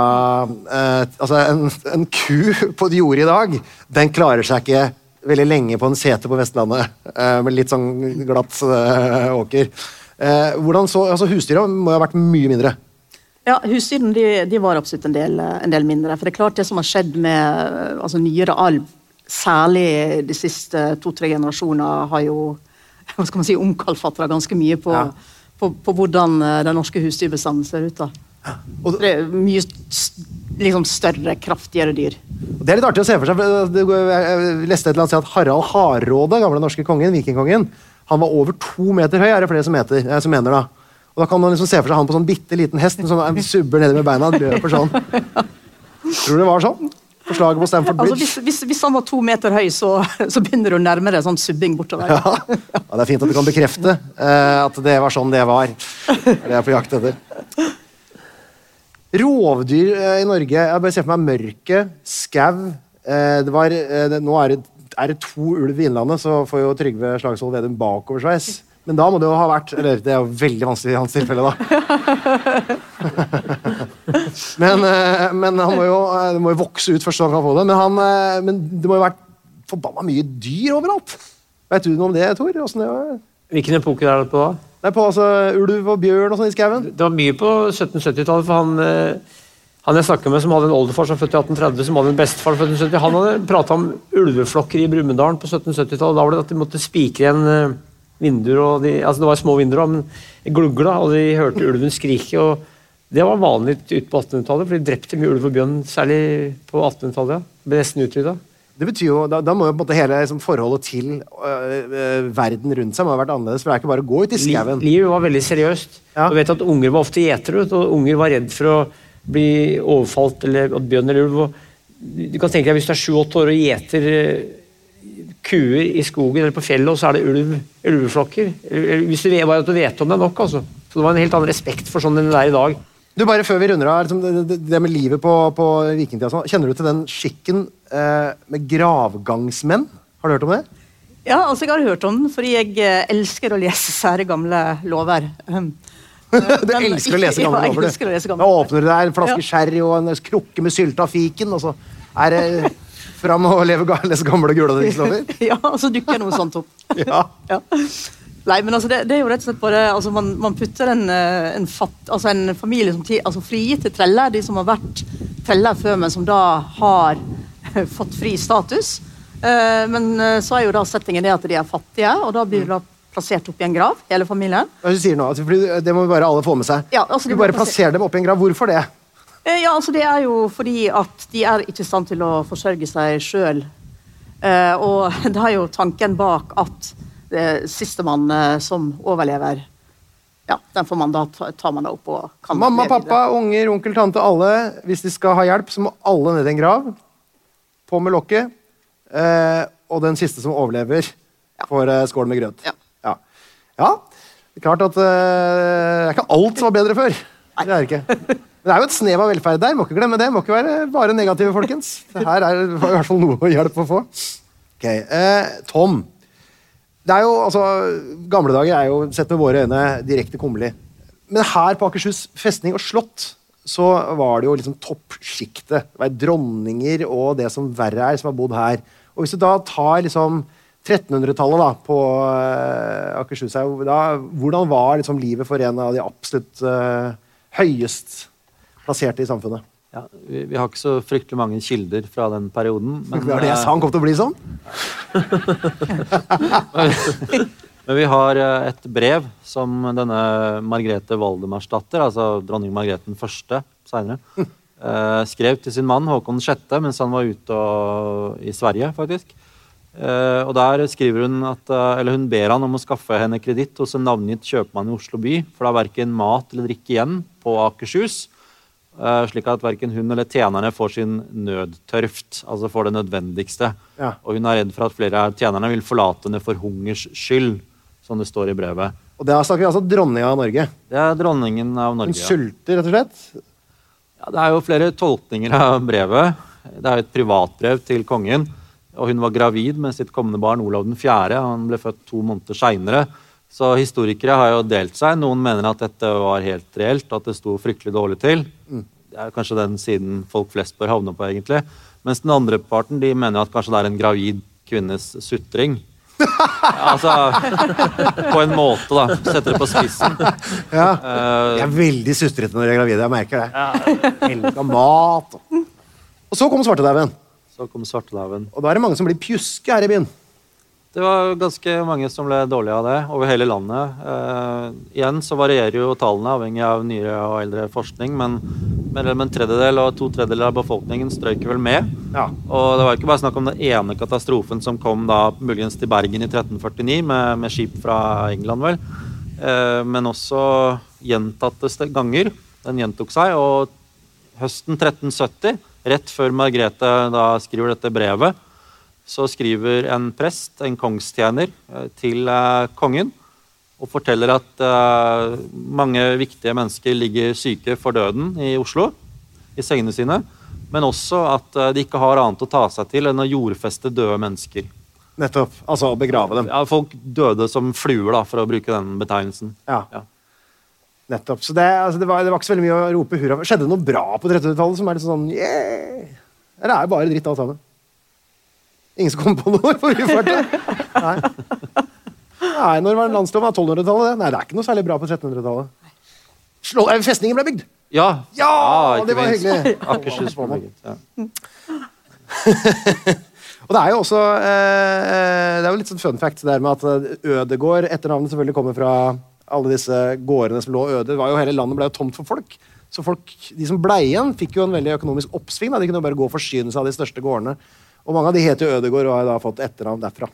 eh, Altså, en, en ku på et jorde i dag, den klarer seg ikke veldig lenge på en sete på Vestlandet eh, med litt sånn glatt eh, åker. Eh, hvordan så, altså Husdyra må ha vært mye mindre. Ja, Husdyrene de, de var absolutt en del, en del mindre. For det er klart det som har skjedd med altså, nyere alv, særlig de siste to-tre generasjoner, har jo [laughs] hva skal man si, omkalfatra ganske mye på, Ja. på, på hvordan eh, den norske husdyrbestanden ser ut. da. Og, Det er mye liksom større, kraftigere dyr. Det er litt artig å se for seg. jeg leste et eller annet sted at Harald Hardråde, gamle norske kongen, vikingkongen, han var over to meter høy, er det flere som, heter, eh, som mener. da. Og da kan man liksom se for seg han på sånn bitte liten hest, som sånn, subber nedi med beina, løper sånn. [laughs] Tror du det var sånn? På slaget på Stamford Altså, Bridge? hvis, hvis, hvis han var to meter høy, så, så begynner du å nærme deg sånn subbing bortover. Ja. ja, Det er fint at du kan bekrefte uh, at det var sånn det var. Det er jeg på jakt etter. Rovdyr eh, i Norge Jeg bare ser for meg mørke, skau eh, eh, Nå er det, er det to ulv i Innlandet, så får jo Trygve Slagsvold Vedum bakoversveis. Men da må det jo ha vært Eller det er jo veldig vanskelig i hans tilfelle, da. [laughs] men, men han må jo, det må jo vokse ut først så han kan få det. Men, han, men det må jo ha vært forbanna mye dyr overalt. Vet du noe om det, Tor? Det? Hvilken epoke er det på da? Er på altså, ulv og bjørn og sånn i skauen. Det var mye på 1770-tallet, for han, eh, han jeg snakket med som hadde en oldefar som født i 1830, som hadde en bestefar født i 1770, han hadde prata om ulveflokker i Brumunddal på 1770-tallet. Da var det at de måtte spikre igjen eh, vinduer, og de, altså det var små vinduer, men glugla, og de hørte ulven skrike. og Det var vanlig ute på 1800-tallet, for de drepte mye ulv og bjørn, særlig på 1800-tallet. Ja. Ble nesten utrydda. Det betyr jo, da, da må jo på en måte hele liksom, forholdet til øh, øh, verden rundt seg må ha vært annerledes. For det er ikke bare å gå ut i skjeven. skauen. Livet var veldig seriøst. Ja. Du vet at Unger var ofte gjetere, og unger var redd for å bli overfalt eller at bjørn eller ulv. Du kan tenke deg Hvis du er sju-åtte år og gjeter eh, kuer i skogen eller på fjellet, og så er det ulv, ulveflokker Hvis du vet, bare at du vet om det er nok. altså. Så Det var en helt annen respekt for sånn enn det er i dag. Du, bare Før vi runder av, liksom, det, med livet på, på vikingtida, sånn, kjenner du til den skikken eh, med gravgangsmenn? Har du hørt om det? Ja, altså jeg har hørt om den, fordi jeg eh, elsker å lese sære gamle lover. Um, [laughs] Du men elsker å lese [laughs] gamle ja, lover, å lese du. gamle Da åpner du deg en flaske Ja. sherry og en krukke med sylta fiken, og så er det fram og leve, lese gamle Gulatingslover. [laughs] Ja, og så dukker noe sånt opp. Ja. Ja. Nei, men altså, det, det er jo rett og slett bare altså, man, man putter en, eh, en, fatt, altså, en familie som altså, frigitte treller, de som har vært treller før, men som da har [laughs] fått fri status. Eh, men eh, så er jo da settingen det at de er fattige, og da blir de da plassert opp i en grav, hele familien. Hva du sier nå? Altså, Det må bare alle få med seg. Ja, altså, du bare plasserer dem oppi en grav. Hvorfor det? Eh, Ja, altså Det er jo fordi at de er ikke i stand til å forsørge seg sjøl. Eh, og [laughs] det er jo tanken bak at sistemann mann som overlever, ja, den får man da ta, tar man da opp og kan Mamma, pappa, unger, onkel, tante, alle. Hvis de skal ha hjelp, så må alle ned i en grav. På med lokket. Eh, og den siste som overlever, får eh, skål med grøt. Ja. Ja. ja. Det er klart at eh, det er ikke alt som var bedre før. Det er ikke. Men det er jo et snev av velferd der. Må ikke glemme det. Må ikke være bare negative, folkens. Det her er i hvert fall noe hjelp å få. Ok, eh, Tom. Det er jo, altså, Gamle dager er jo sett med våre øyne direkte kummerlig. Men her på Akershus festning og slott så var det jo liksom toppsjiktet. Det var dronninger og det som verre er, som har bodd her. Og hvis du da tar liksom 1300-tallet da, på uh, Akershus, er da, hvordan var liksom livet for en av de absolutt uh, høyest plasserte i samfunnet? Ja, vi, vi har ikke så fryktelig mange kilder fra den perioden. [laughs] Men, det var det jeg sa han kom til å bli sånn? [laughs] Men vi har eh, et brev som denne Margrethe Valdemarsdatter, altså dronning Margrethe den første senere, [laughs] eh, skrev til sin mann Håkon 6. mens han var ute og, i Sverige, faktisk. Eh, og der skriver hun at, eller hun ber han om å skaffe henne kreditt hos en navngitt kjøpmann i Oslo by, for det er verken mat eller drikke igjen på Akershus. Eh, slik at verken hun eller tjenerne får sin nødtørft, altså får det nødvendigste. Ja. Og hun er redd for at flere av tjenerne vil forlate henne for hungers skyld, som det står i brevet. Og det snakker vi altså dronninga av Norge. Det er dronningen av Norge. Hun sulter, rett og slett. Ja, det er jo flere tolkninger av brevet. Det er jo et privatbrev til kongen. Og hun var gravid med sitt kommende barn Olav den 4. Han ble født to måneder seinere. Så historikere har jo delt seg. Noen mener at dette var helt reelt, at det sto fryktelig dårlig til. Det er kanskje den siden folk flest bør havne på, egentlig. Mens den andre parten de mener at kanskje det er en gravid kvinnes sutring. [laughs] altså På en måte, da. Setter det på spissen. Ja. Eh, Jeg er veldig sutrete når jeg er gravid. Jeg merker det. Helga mat. Og, og så kom svartedauden. så kom svartedauden. Og da er det mange som blir pjuske her i byen. Det var ganske mange som ble dårlige av det over hele landet. Eh, igjen så varierer jo tallene avhengig av nyere og eldre forskning, men mellom en tredjedel og to tredjedeler av befolkningen strøyk vel med. Ja. Og det var ikke bare snakk om den ene katastrofen som kom da muligens til Bergen i 1349 med, med skip fra England, vel. Eh, men også gjentatte ganger. Den gjentok seg, og høsten 1370, rett før Margrethe da skriver dette brevet, så skriver en prest, en kongstjener, eh, til eh, kongen og forteller at eh, mange viktige mennesker ligger syke for døden i Oslo, i sengene sine, men også at de ikke har annet å ta seg til enn å jordfeste døde mennesker. Nettopp. Altså å begrave dem. Ja, folk døde som fluer, da, for å bruke den betegnelsen. Ja. Ja. Nettopp. Så det, altså, det, var, det var ikke så veldig mye å rope hurra for. Skjedde det noe bra på 1300-tallet som er litt sånn yeah! Eller er det bare dritt alt sammen? Ingen som kom på noe på ufarta? Nei. Nei, når var landsloven? 1200-tallet? det? Nei, det er ikke noe særlig bra på 1300-tallet. Slå- eh, Festningen ble bygd! Ja, Ja, ja det var minst. hyggelig. [laughs] Akershus ble bygd. Ja. [laughs] Og det er jo også eh, Det er jo litt sånn fun fact det der med at eh, Ødegård, etternavnet selvfølgelig kommer fra alle disse gårdene som lå øde. Det var jo Hele landet ble jo tomt for folk. Så folk, de som ble igjen, fikk jo en veldig økonomisk oppsving. Da. De kunne jo bare gå og forsyne seg av de største gårdene. Og mange av de heter jo Ødegård og har da fått etternavn derfra.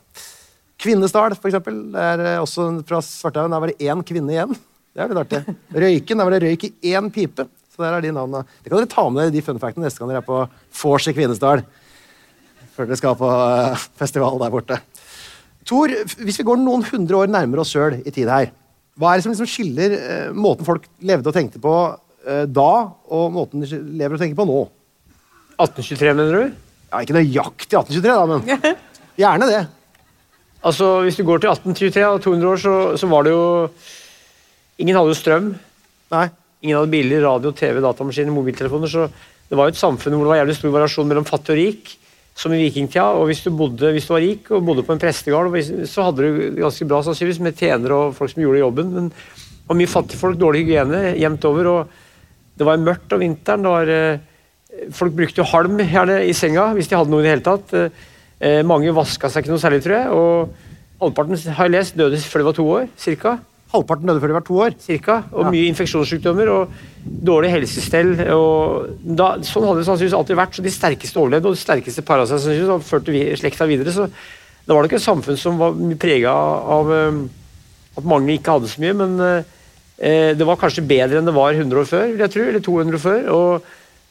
Kvinesdal, for eksempel. Er eh, også fra Svarthaugen. Der var det én kvinne igjen. Det er litt artig. Røyken, der var det røyk i én pipe. Så der er de navnene. Det kan dere ta med dere de fun factene neste gang dere er på vors i Kvinesdal. Før dere skal på eh, festival der borte. Tor, hvis vi går noen hundre år nærmere oss sjøl i tid her, hva er det som liksom skiller eh, måten folk levde og tenkte på eh, da, og måten de lever og tenker på nå? 1823, mener du? Ja, Ikke nøyaktig 1823, da, men [laughs] gjerne det. Altså, Hvis du går til 1823 og 200 år, så, så var det jo Ingen hadde jo strøm. Nei. Ingen hadde biler, radio, TV, datamaskiner, mobiltelefoner. Så det var jo et samfunn hvor det var jævlig stor variasjon mellom fattig og rik, som i vikingtida. Og hvis du, bodde, hvis du var rik og bodde på en prestegard, så hadde du ganske bra sannsynligvis med tjenere og folk som gjorde jobben. Men det var mye fattigfolk, dårlig hygiene jevnt over. og Det var mørkt om vinteren. det var... Folk brukte jo halm gjerne i senga hvis de hadde noe i det hele tatt. Eh, mange vaska seg ikke noe særlig, tror jeg. Og halvparten har jeg lest, døde før de var to år. Cirka. Halvparten døde før de var to år. Cirka, og mye infeksjonssykdommer og dårlig helsestell. Og da, sånn hadde det sannsynligvis alltid vært. så De sterkeste overlevde, og de sterkeste para seg sannsynligvis, førte vi- slekta videre. så Det var nok et samfunn som var prega av um, at mange ikke hadde så mye, men uh, det var kanskje bedre enn det var 100 år før, vil jeg tro, eller 200 år før. og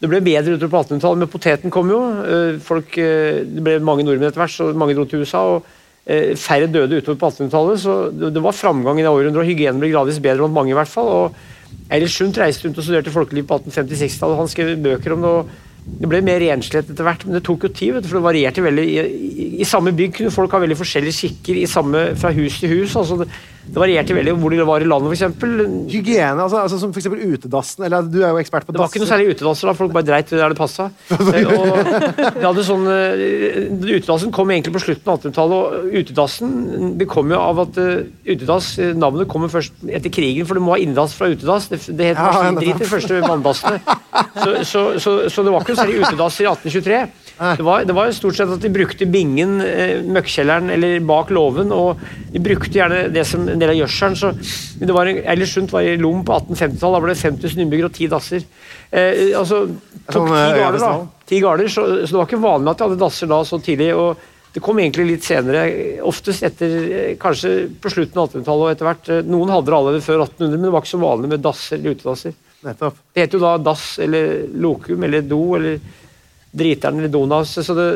det ble bedre utover på 1800-tallet, men poteten kom jo. Eh, Folk, eh, det ble mange nordmenn etter hvert, så mange dro til USA. og eh, Færre døde utover på 1800-tallet, så det, var framgang i det århundret. og Hygienen ble gradvis bedre blant mange, i hvert fall. og Eilert Sundt reiste rundt og studerte folkeliv på 1850-60-tallet. Han skrev bøker om det. og det ble mer renslighet etter hvert, men det tok jo tid, for det varierte veldig. I, i, I samme bygg kunne folk ha veldig forskjellige skikker i samme, fra hus til hus. altså Det, det varierte veldig hvor de var i landet, f.eks. Hygiene, altså, altså som eksempel utedassen. Eller du er jo ekspert på Det var ikke noe særlig utedasser, da. Folk bare dreit der det passa. [laughs] Sånn, eh, utedassen kom egentlig på slutten av 1800-tallet, og utedassen det kom jo av at eh, utedass, eh, navnet kommer først etter krigen, for du må ha inndass fra utedass. Det, det het Ja, maskindrit, de første vanndassene. Så, så, så, så det var ikke noe særlig utedass i 1823. Det var, det var stort sett at de brukte bingen, eh, møkkjelleren eller bak låven, og de brukte gjerne det som en del av gjødselen. Så det var en, Eilertsundt var i Lom på 1850-tallet, da ble det 5000 innbyggere og ti dasser. Eh, altså, tok Sånn, ti eh, garder, da. Ti garder, så, så det var ikke vanlig at de hadde dasser da så tidlig. og det kom egentlig litt senere, oftest etter, eh, kanskje på slutten av 1800-tallet og etter hvert. Noen hadde det allerede før 1800, men det var ikke så vanlig med dasser eller utedasser. Nettopp. Det heter jo da dass eller lokum eller do eller driteren eller donas. Så det,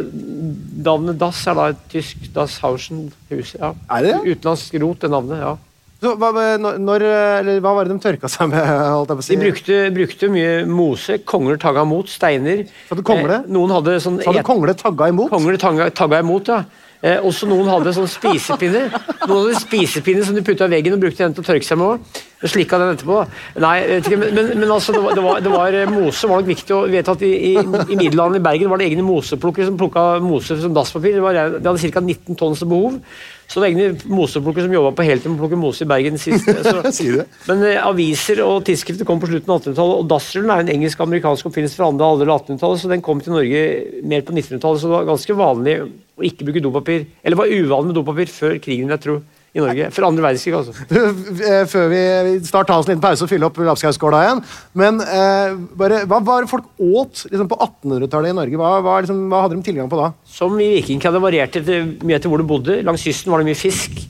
navnet dass er da et tysk Dasshausen hus. Ja. Er det? Utenlandsk rot, det navnet. ja. Så, hva, når, eller, hva var det de tørka seg med? Si? De brukte, brukte mye mose, kongler tagga imot, steiner. Så hadde kongle? Eh, noen hadde sånn så hadde kongle tagga imot? Kongler tagga, tagga imot, ja. Eh, også noen hadde sånn spisepinner. Noen hadde spisepinner som de putta i veggen og brukte den til å tørke seg med Og Slikka den etterpå. Nei, ikke, men, men, altså, det var, det var, det var eh, mose var nok viktig. å vet at I, i, i middelalderen i Bergen var det egne moseplukkere som plukka mose som dasspapir. Det var, de hadde ca. 19 tonns behov. Så det var egne moseplukkere som jobba på heltid med å plukke mose i Bergen sist. [laughs] Så, men eh, aviser og tidsskrifter kom på slutten av 1800-tallet, og dassrullen er en engelsk-amerikansk oppfinnelse fra andre halvdel av 1800-tallet, så den kom til Norge mer på 1900-tallet, så det var ganske vanlig å ikke bruke dopapir. Eller var uvanlig med dopapir før krigen, jeg tror, i Norge. For andre verdenskrig, altså. [laughs] Eh, Før vi vi snart tar oss en liten pause og fyller opp lapskausskåla igjen. Men eh, bare, hva var folk åt liksom, på 1800-tallet i Norge? Hva, hva, liksom, hva hadde de tilgang på da? Som i vikingtida, det varierte mye etter hvor du bodde. Langs kysten var det mye fisk,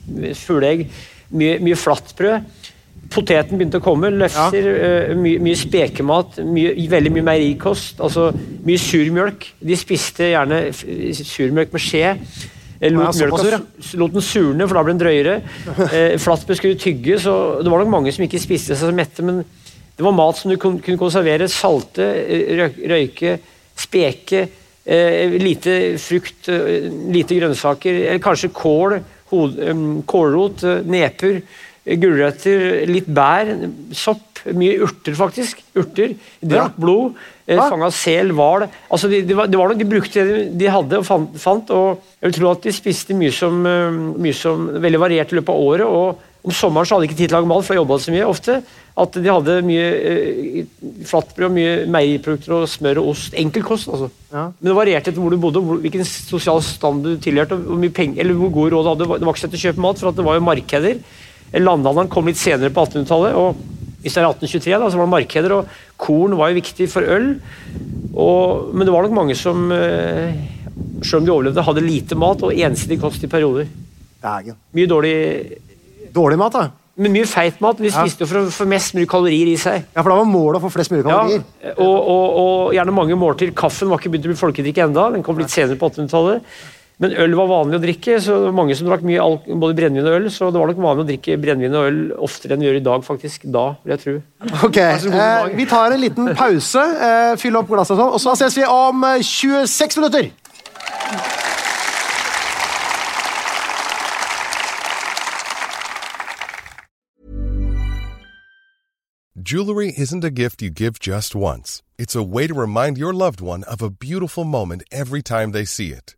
fugleegg, mye, mye flatbrød. Poteten begynte å komme, Løfser, eh, mye, mye spekemat, mye, veldig mye meierikost. Altså mye surmjølk. De spiste gjerne surmjølk med skje. Eh, Lot, Ja, ja. mjølka, lot den surne, for da ble den drøyere. [laughs] Eh, Flatbrød skulle tygge, så det var nok mange som ikke spiste seg så mette. Men det var mat som du kun- kunne konservere. Salte, eh, røyke, speke. Eh, lite frukt, lite grønnsaker, eller kanskje kål, hod, kålrot, nepur. neper. Gulrøtter, litt bær, sopp. Mye urter, faktisk. Urter. Drakk blod. Eh, Fanga sel, hval. Altså, de, de, var, det var noe de brukte det de, de hadde og fant, fant. Og jeg vil tro at de spiste mye som, eh, mye som veldig variert i løpet av året. og om sommeren så hadde de ikke tid til å lage mat, for jeg jobba så mye ofte. At de hadde mye eh, flatbrød, mye meieriprodukter og smør og ost. Enkelkost, altså. Ja. Men det varierte etter hvor du bodde, hvor, hvilken sosial stand du tilhørte, og hvor mye penger, eller hvor god råd du hadde. Det var ikke sett lett å kjøpe mat, for at det var jo markeder. Landhandelen kom litt senere på 1800-tallet. og hvis det er 1823, da, så var det markeder, og korn var jo viktig for øl. Og, men det var nok mange som, eh, selv om de overlevde, hadde lite mat og ensidig kost i perioder. Dagen. Mye dårlig Dårlig mat, da. Men mye feit mat. De Ja. spiste jo for å få mest mulig kalorier i seg. Ja, for da var målet å få flest mulig Ja, kalorier. og, og, og gjerne mange måltider. Kaffen var ikke begynt å bli folkedrikk enda, den kom litt senere på 1800-tallet. Men øl var vanlig å drikke, så det var mange som drakk mye både brennevin og øl. Så det var nok vanlig å drikke brennevin og øl oftere enn vi gjør i dag, faktisk. Da, vil jeg tro. Ok, [laughs] eh, Vi tar en liten pause, eh, fyller opp glasset og sånn, og så ses vi om eh, 26 minutter. Jewelry isn't a gift you give just once. It's a way to remind your loved one of a beautiful moment every time they see it.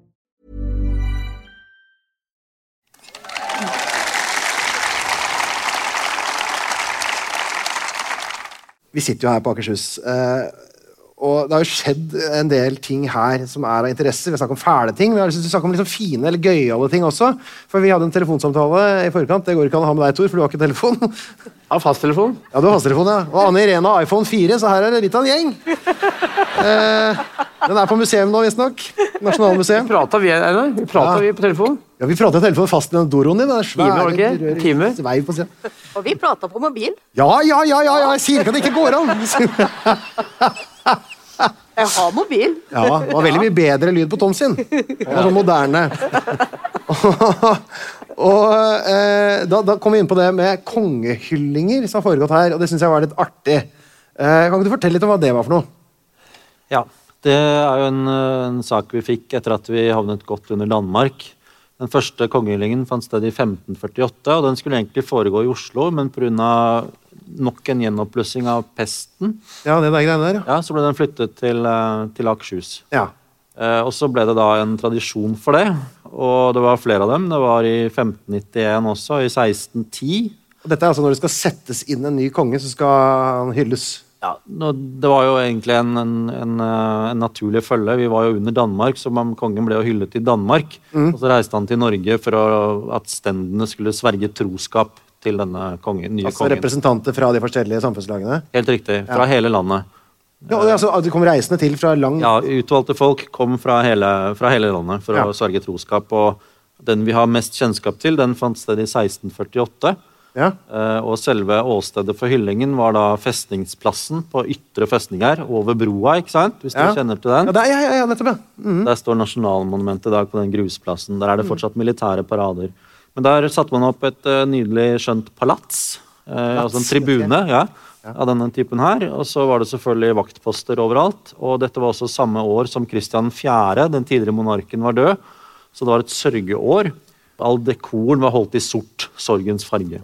Vi sitter jo her på Akershus. eh, og det har jo skjedd en del ting her som er av interesse. Vi har snakket om fæle ting, men vi har snakket om liksom fine eller gøyale ting også. For vi hadde en telefonsamtale i forkant. Det går ikke an å ha med deg, Tor, for du har ikke telefon. Jeg Har fasttelefon? Ja, du har fasttelefon, ja. Og Anne Irene har iPhone 4, så her er det litt av en gjeng. Eh, den er på museum nå, visstnok. Nasjonalmuseet. Prata vi, Einar? Vi prata Ja. vi på telefon? Ja, vi prata i telefonen fast med den doroen din. Den Time, ikke? rører- Time? Sveiv på siden. Og vi prata på mobil. Ja, ja, ja, ja, ja, jeg sier ikke at det ikke går an! Jeg har mobil. Ja, det var veldig mye bedre lyd på Tom sin. Det var sånn moderne. og eh, da, da kom vi inn på det med kongehyllinger som har foregått her, og det syns jeg var litt artig. Eh, kan ikke du fortelle litt om hva det var for noe? Ja, det er jo en, en sak vi fikk etter at vi havnet godt under Danmark. Den første kongehyllingen fant sted i 1548, og den skulle egentlig foregå i Oslo, men pga. nok en gjenoppblussing av pesten, Ja, det der greiene der, ja. ja, så ble den flyttet til, eh, til Akershus. ja. Eh, og så ble det da en tradisjon for det, og det var flere av dem. Det var i 1591 også, i 1610. Og dette er altså når det skal settes inn en ny konge, så skal han hylles. Ja, Det var jo egentlig en, en, en, eh, en naturlig følge. Vi var jo under Danmark, så kongen ble jo hyllet i Danmark. Mm. Og så reiste han til Norge for at stendene skulle sverge troskap til denne kongen, nye Altså kongen. representanter fra de forskjellige samfunnslagene. Helt riktig. Fra Ja. hele landet. Ja, og det altså, de kommer reisende til fra lang Ja, Utvalgte folk kom fra hele, fra hele landet for Ja. å sverge troskap. Og den vi har mest kjennskap til, den fant sted i 1648. Ja. Eh, og selve åstedet for hyllingen var da festningsplassen på ytre festning her, over broa, ikke sant? Hvis Ja. du kjenner til den. Ja, det er, ja, ja, nettopp, ja. Mhm. Der står Nasjonalmonumentet i dag på den grusplassen. Der er det fortsatt militære parader. Men der satte man opp et eh, nydelig skjønt palats. eh, altså en tribune, ja, av denne typen her. Og så var det selvfølgelig vaktposter overalt. Og dette var også samme år som Kristian 4., den tidligere monarken, var død. Så det var et sørgeår. All dekoren var holdt i sort, sorgens farge.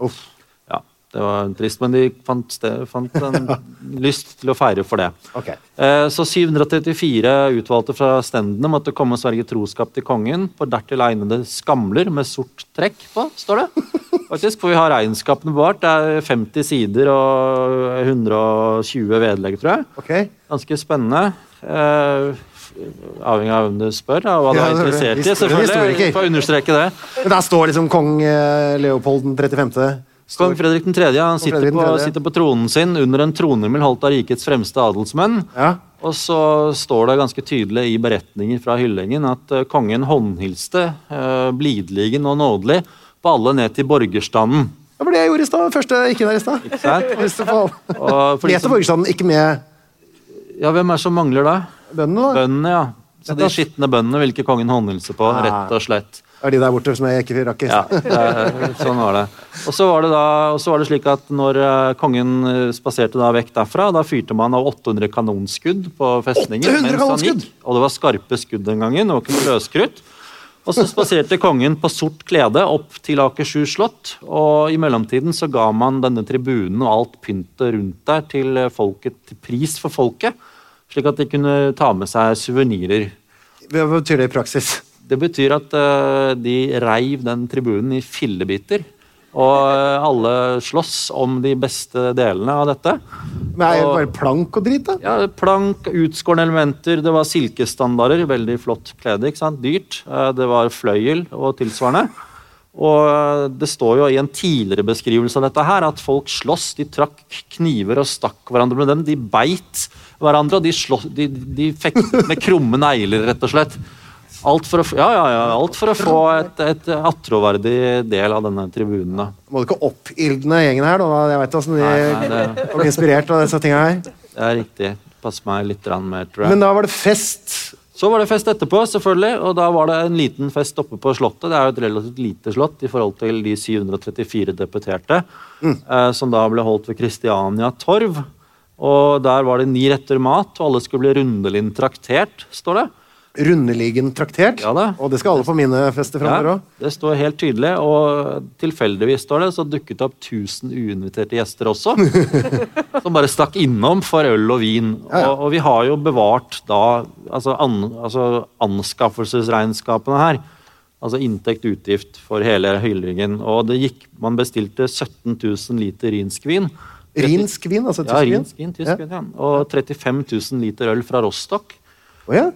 Ja, det var trist, men de fant, sted, fant en [laughs] lyst til å feire for det. Ok. Eh, Så 734 utvalgte fra stendene måtte komme og sverge troskap til kongen på dertil egnede skamler med sort trekk på, står det. [laughs] Faktisk, For vi har regnskapene bevart. Det er 50 sider og 120 vedlegg, tror jeg. Okay. Ganske spennende. Eh, avhengig av hvem du spør, og hva du er er interessert i. selvfølgelig. For å understreke det. Der står liksom kong eh, Leopold den 35. Kong Fredrik 3. Han sitter Fredrik på, sitter på tronen sin under en tronhimmel holdt av rikets fremste adelsmenn. Og så står det ganske tydelig i beretninger fra Hyllingen at eh, kongen håndhilste uh, blidligen og nådelig på alle ned til borgerstanden. Det var det jeg gjorde i stad. Første ikke der i stad. [laughs] For til borgerstanden, ikke med Ja, hvem er det som mangler da? Bøndene, da. Bøndene, ja. Så de skitne bøndene vil ikke kongen håndhilse på, Ah. rett og slett. Er de der borte som jeg ikke rakk i Ja, det sånn var det. Og så var det, da, var det slik at når eh, kongen eh, spaserte da vekk derfra, da fyrte man av 800 kanonskudd på festningen. 800 mens han kanonskudd? gikk. Og det var skarpe skudd den gangen, det var ikke noe løskrutt. Og så spaserte kongen på sort klede opp til Akershus slott, og i mellomtiden så ga man denne tribunen og alt pyntet rundt der til eh, folket, til pris for folket, slik at de kunne ta med seg suvenirer. Hva betyr det i praksis? Det betyr at eh, de reiv den tribunen i fillebiter. Og eh, alle slåss om de beste delene av dette. Men er det bare plank og drit, da? Ja, Plank, utskårne elementer, det var silkestandarder. Veldig flott klede. ikke sant? Dyrt. Eh, Det var fløyel og tilsvarende. Og det står jo i en tidligere beskrivelse av dette her at folk sloss. De trakk kniver og stakk hverandre med dem. De beit hverandre, og de, slå, de, de fektet med krumme negler, rett og slett. Alt for å, ja, ja, ja, alt for å få et, et attråverdig del av denne tribunen. da. Må du ikke oppildne gjengen her, da? Jeg vet åssen de Nei, nei, det- blir inspirert av disse tinga her. Det er riktig. Pass meg litt mer, tror jeg. Men da var det fest. Så var det fest etterpå, selvfølgelig, og da var det en liten fest oppe på Slottet. Det er jo et relativt lite slott i forhold til de 734 deputerte, eh, som da ble holdt ved Kristiania torv. Og der var det ni retter mat, og alle skulle bli rundelig traktert, står det. Rundeligen traktert. Ja da. Og det skal alle på mine fester framover Ja, òg. det står helt tydelig, og tilfeldigvis står det, så dukket det opp 1000 uinviterte gjester også. [laughs] som bare stakk innom for øl og vin. Og, og vi har jo bevart da altså, an, altså anskaffelsesregnskapene her. Altså inntekt-utgift for hele Hyllingen. Og det gikk, man bestilte 17 000 liter rinsk vin. Rinsk vin, altså Ja, tysk vin? rinsk vin, tysk vin, ja. Og 35 000 liter øl fra Rostock. Oh, ja?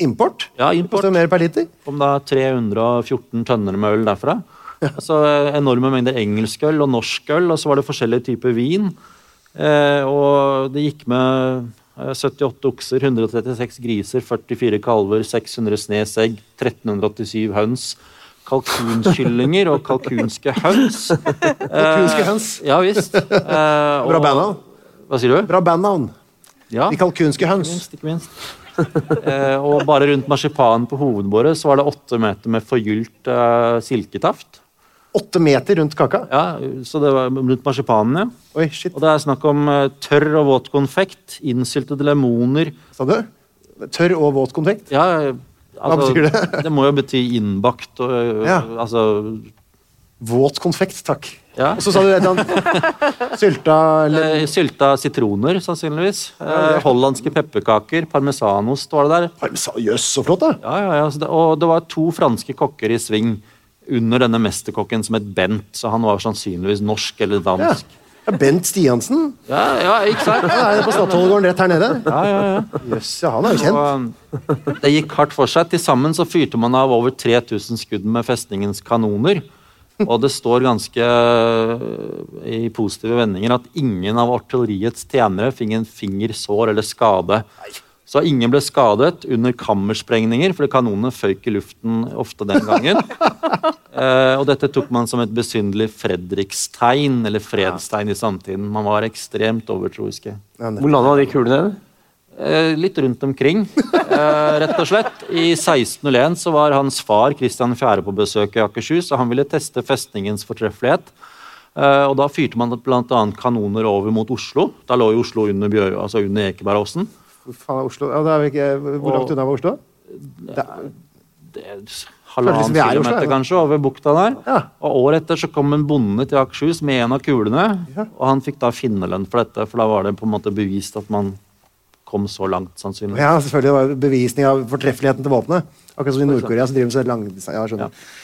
Import? Ja, import. Koster mer per liter? Kom da 314 tønner med øl derfra. Altså Enorme mengder engelsk øl og norsk øl, og så var det forskjellige typer vin. Eh, og det gikk med eh, 78 okser, 136 griser, 44 kalver, 600 snes egg, 1387 høns. Kalkunkyllinger og kalkunske høns. [laughs] Kalkunske høns. Ja visst. Eh, Bra og- bandnavn. Hva sier du? Bra bandnavn. Ja. De kalkunske høns. Minst, ikke minst. [laughs] eh, og bare rundt marsipanen på hovedbordet så var det åtte meter med forgylt eh, silketaft. Åtte meter rundt kaka? Ja, så det var rundt marsipanen, ja. Oi, shit. Og det er snakk om eh, tørr og våt konfekt, innsyltede lemoner Sa du? Tørr og våt konfekt? Ja, eh, Hva betyr det? det må jo bety innbakt og eh, Ja. altså Våt konfekt, takk. Ja. Og så sa du et eller annet Sylta le- eh, Sylta sitroner, sannsynligvis. Ja, hollandske pepperkaker. Parmesanost var det der. Parmesan, Jøss, så flott, da! Ja, ja, ja. Og det var to franske kokker i sving under denne mesterkokken som het Bent, så han var sannsynligvis norsk eller Ja. Ja, Bent Stiansen. Ja, ja, ikke sant? Ja, er på Statoilgården rett her nede. Ja, ja, ja. Jøss, ja, han er jo kjent. Og, det gikk hardt for seg. Til sammen så fyrte man av over 3000 skudd med festningens kanoner. Og det står ganske øh, i positive vendinger at ingen av artilleriets tjenere fikk en fingersår eller skade. Så ingen ble skadet under kammersprengninger, fordi kanonene føyk i luften ofte den gangen. Eh, og dette tok man som et besynderlig Fredrikstegn, eller fredstegn i samtiden. Man var ekstremt overtroiske. Hvor landa de kulene? Uh, litt rundt omkring, uh, rett og slett. I 1601 så var hans far Kristian 4. på besøk i Akershus, og han ville teste festningens fortreffelighet. Uh, og da fyrte man bl.a. kanoner over mot Oslo. Da lå jo Oslo under, Bjør, altså under Ekebergåsen. Hvor faen Oslo? Ja, det er vel ikke, hvor langt unna var Oslo? Det er Føles halvannen er kilometer kanskje over bukta der. Og året etter så kom en bonde til Akershus med en av kulene. Og han fikk da finnerlønn for dette, for da var det på en måte bevist at man kom så langt, sannsynligvis. Ja, selvfølgelig. Det var bevisning av fortreffeligheten til våpenet. Akkurat som i Nord-Korea, så driver de så lang Ja, skjønner. Ja.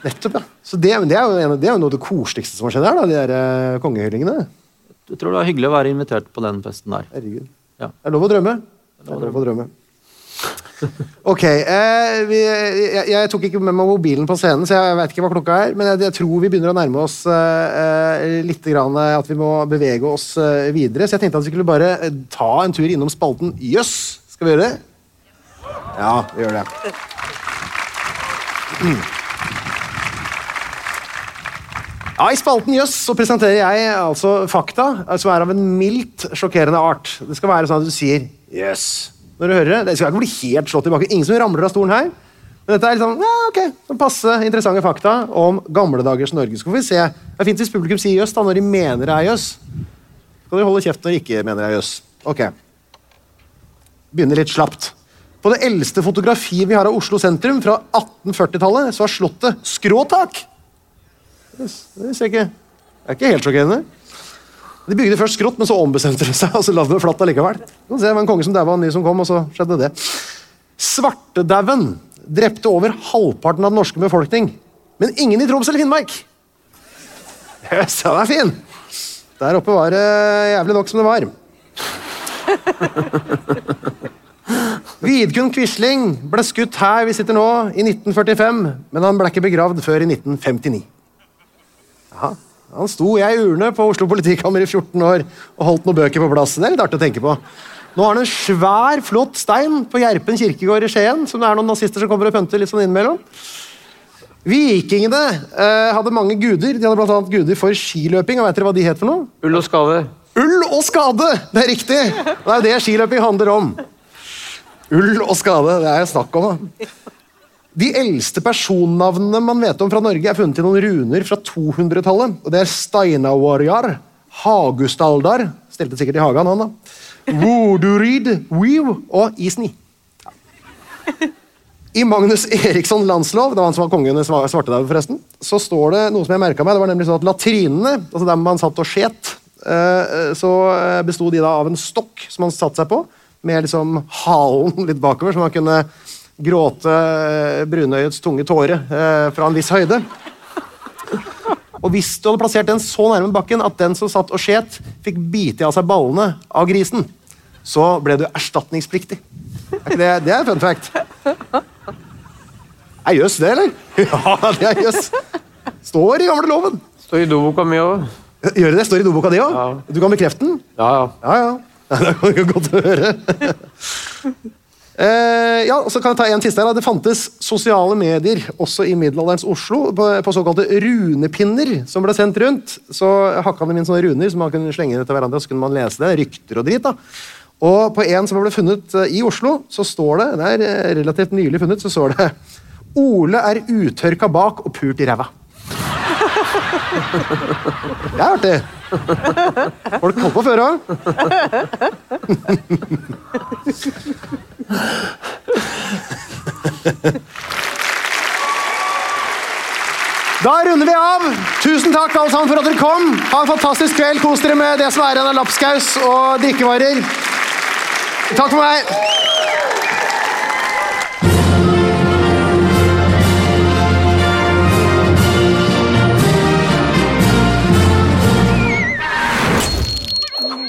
Nettopp, ja. Så det, men det, er jo en, det er jo noe av det koseligste som har skjedd her, da, de der eh, kongehyllingene. Jeg tror det var hyggelig å være invitert på den festen der. Herregud. Ja. Det er lov å drømme. Det er lov å drømme. Ok. Eh, vi, jeg, jeg tok ikke med meg mobilen på scenen, så jeg vet ikke hva klokka er. Men jeg, jeg tror vi begynner å nærme oss eh, eh, litt grann, eh, at vi må bevege oss eh, videre. Så jeg tenkte at vi skulle bare eh, ta en tur innom spalten Jøss. Skal vi gjøre det? Ja, vi gjør det. Mm. Ja, I spalten Jøss så presenterer jeg altså fakta som er av en mildt sjokkerende art. Det skal være sånn at du sier Jøss når du hører det. Det skal ikke bli helt slått tilbake. Ingen som ramler av stolen her. Men dette er litt sånn, ja, ok, sånn passe interessante fakta om gamle dagers Norge. Så får vi se. Det er fint hvis publikum sier jøss når de mener det er jøss. Så kan dere holde kjeft når de ikke mener det er jøss. Ok. Begynner litt slapt. På det eldste fotografiet vi har av Oslo sentrum, fra 1840-tallet, så har slottet skråtak. Yes, det ser ikke Det er ikke helt sjokkerende. De bygde først skrått, men så ombestemte de seg, og så la de det flatt allikevel. Det var en konge som daua, en ny som kom, og så skjedde det. Svartedauden drepte over halvparten av den norske befolkning, men ingen i Troms eller Finnmark. Jøss, den er fin! Der oppe var det jævlig nok som det var. [laughs] Vidkun Quisling ble skutt her vi sitter nå, i 1945, men han ble ikke begravd før i 1959. Ja, han sto jeg i urne på Oslo politikammer i 14 år og holdt noen bøker på plass. Det er litt artig å tenke på. Nå har han en svær, flott stein på Gjerpen kirkegård i Skien, som det er noen nazister som kommer og pønter litt sånn innimellom. Vikingene eh, hadde mange guder. De hadde blant annet guder for skiløping. og Vet dere hva de het for noe? Ull og skade. Ull og skade! Det er riktig! Det er jo det skiløping handler om. Ull og skade, det er jo snakk om. da. De eldste personnavnene man vet om fra Norge, er funnet i noen runer fra 200-tallet. og Det er Steinawarjar, Hagustaldar Stelte sikkert i hagen, han, da. Wodurid, Weew og Isni. I Magnus Eriksson landslov, det var han som var kongen i Sva- Svartedauden, forresten, så står det noe som jeg merket meg. Det var nemlig sånn at latrinene, altså der man satt og skjet, eh, så eh, besto de da av en stokk som man satte seg på, med liksom halen litt bakover, så man kunne gråte eh, brunøyets tunge tåre eh, fra en viss høyde. Og hvis du hadde plassert den så nærme bakken at den som satt og skjet, fikk bite av seg ballene av grisen, så ble du erstatningspliktig. Er ikke det, det er fun fact. Er jøss det, eller? [laughs] Ja, det er jøss. Står i gamle loven. Står i doboka mi òg. Gjør det? Står i doboka di òg? Du kan bekrefte den? Ja, ja. Ja, ja. [laughs] Det er godt høre. Eh, ja, så kan jeg ta en siste her. Det fantes sosiale medier også i middelalderens Oslo på, på såkalte runepinner som ble sendt rundt. Så hakka de inn sånne runer som man kunne slenge til hverandre, så kunne man lese det. Rykter og drit. da. Og på en som ble funnet eh, i Oslo, så står det det er eh, relativt nylig funnet, så står det Ole er utørka bak og pult i ræva. [laughs] Det er artig. Folk holdt på før òg. Da runder vi av. Tusen takk alle sammen for at dere kom. Ha en fantastisk kveld. Kos dere med det som er igjen av lapskaus og drikkevarer. Takk for meg.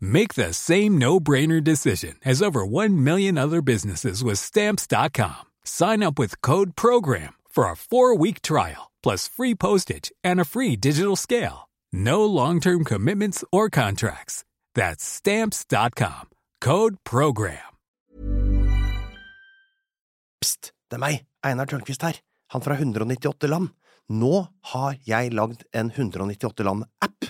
Make the same no-brainer decision as over 1 million other businesses with Stamps.com. Sign up with code PROGRAM for a four-week trial, plus free postage and a free digital scale. No long-term commitments or contracts. That's Stamps.com. Code PROGRAM. Pst, det er meg, Einar Tørnquist her, han fra 198 land. Nå har jeg lagd en 198 land-app,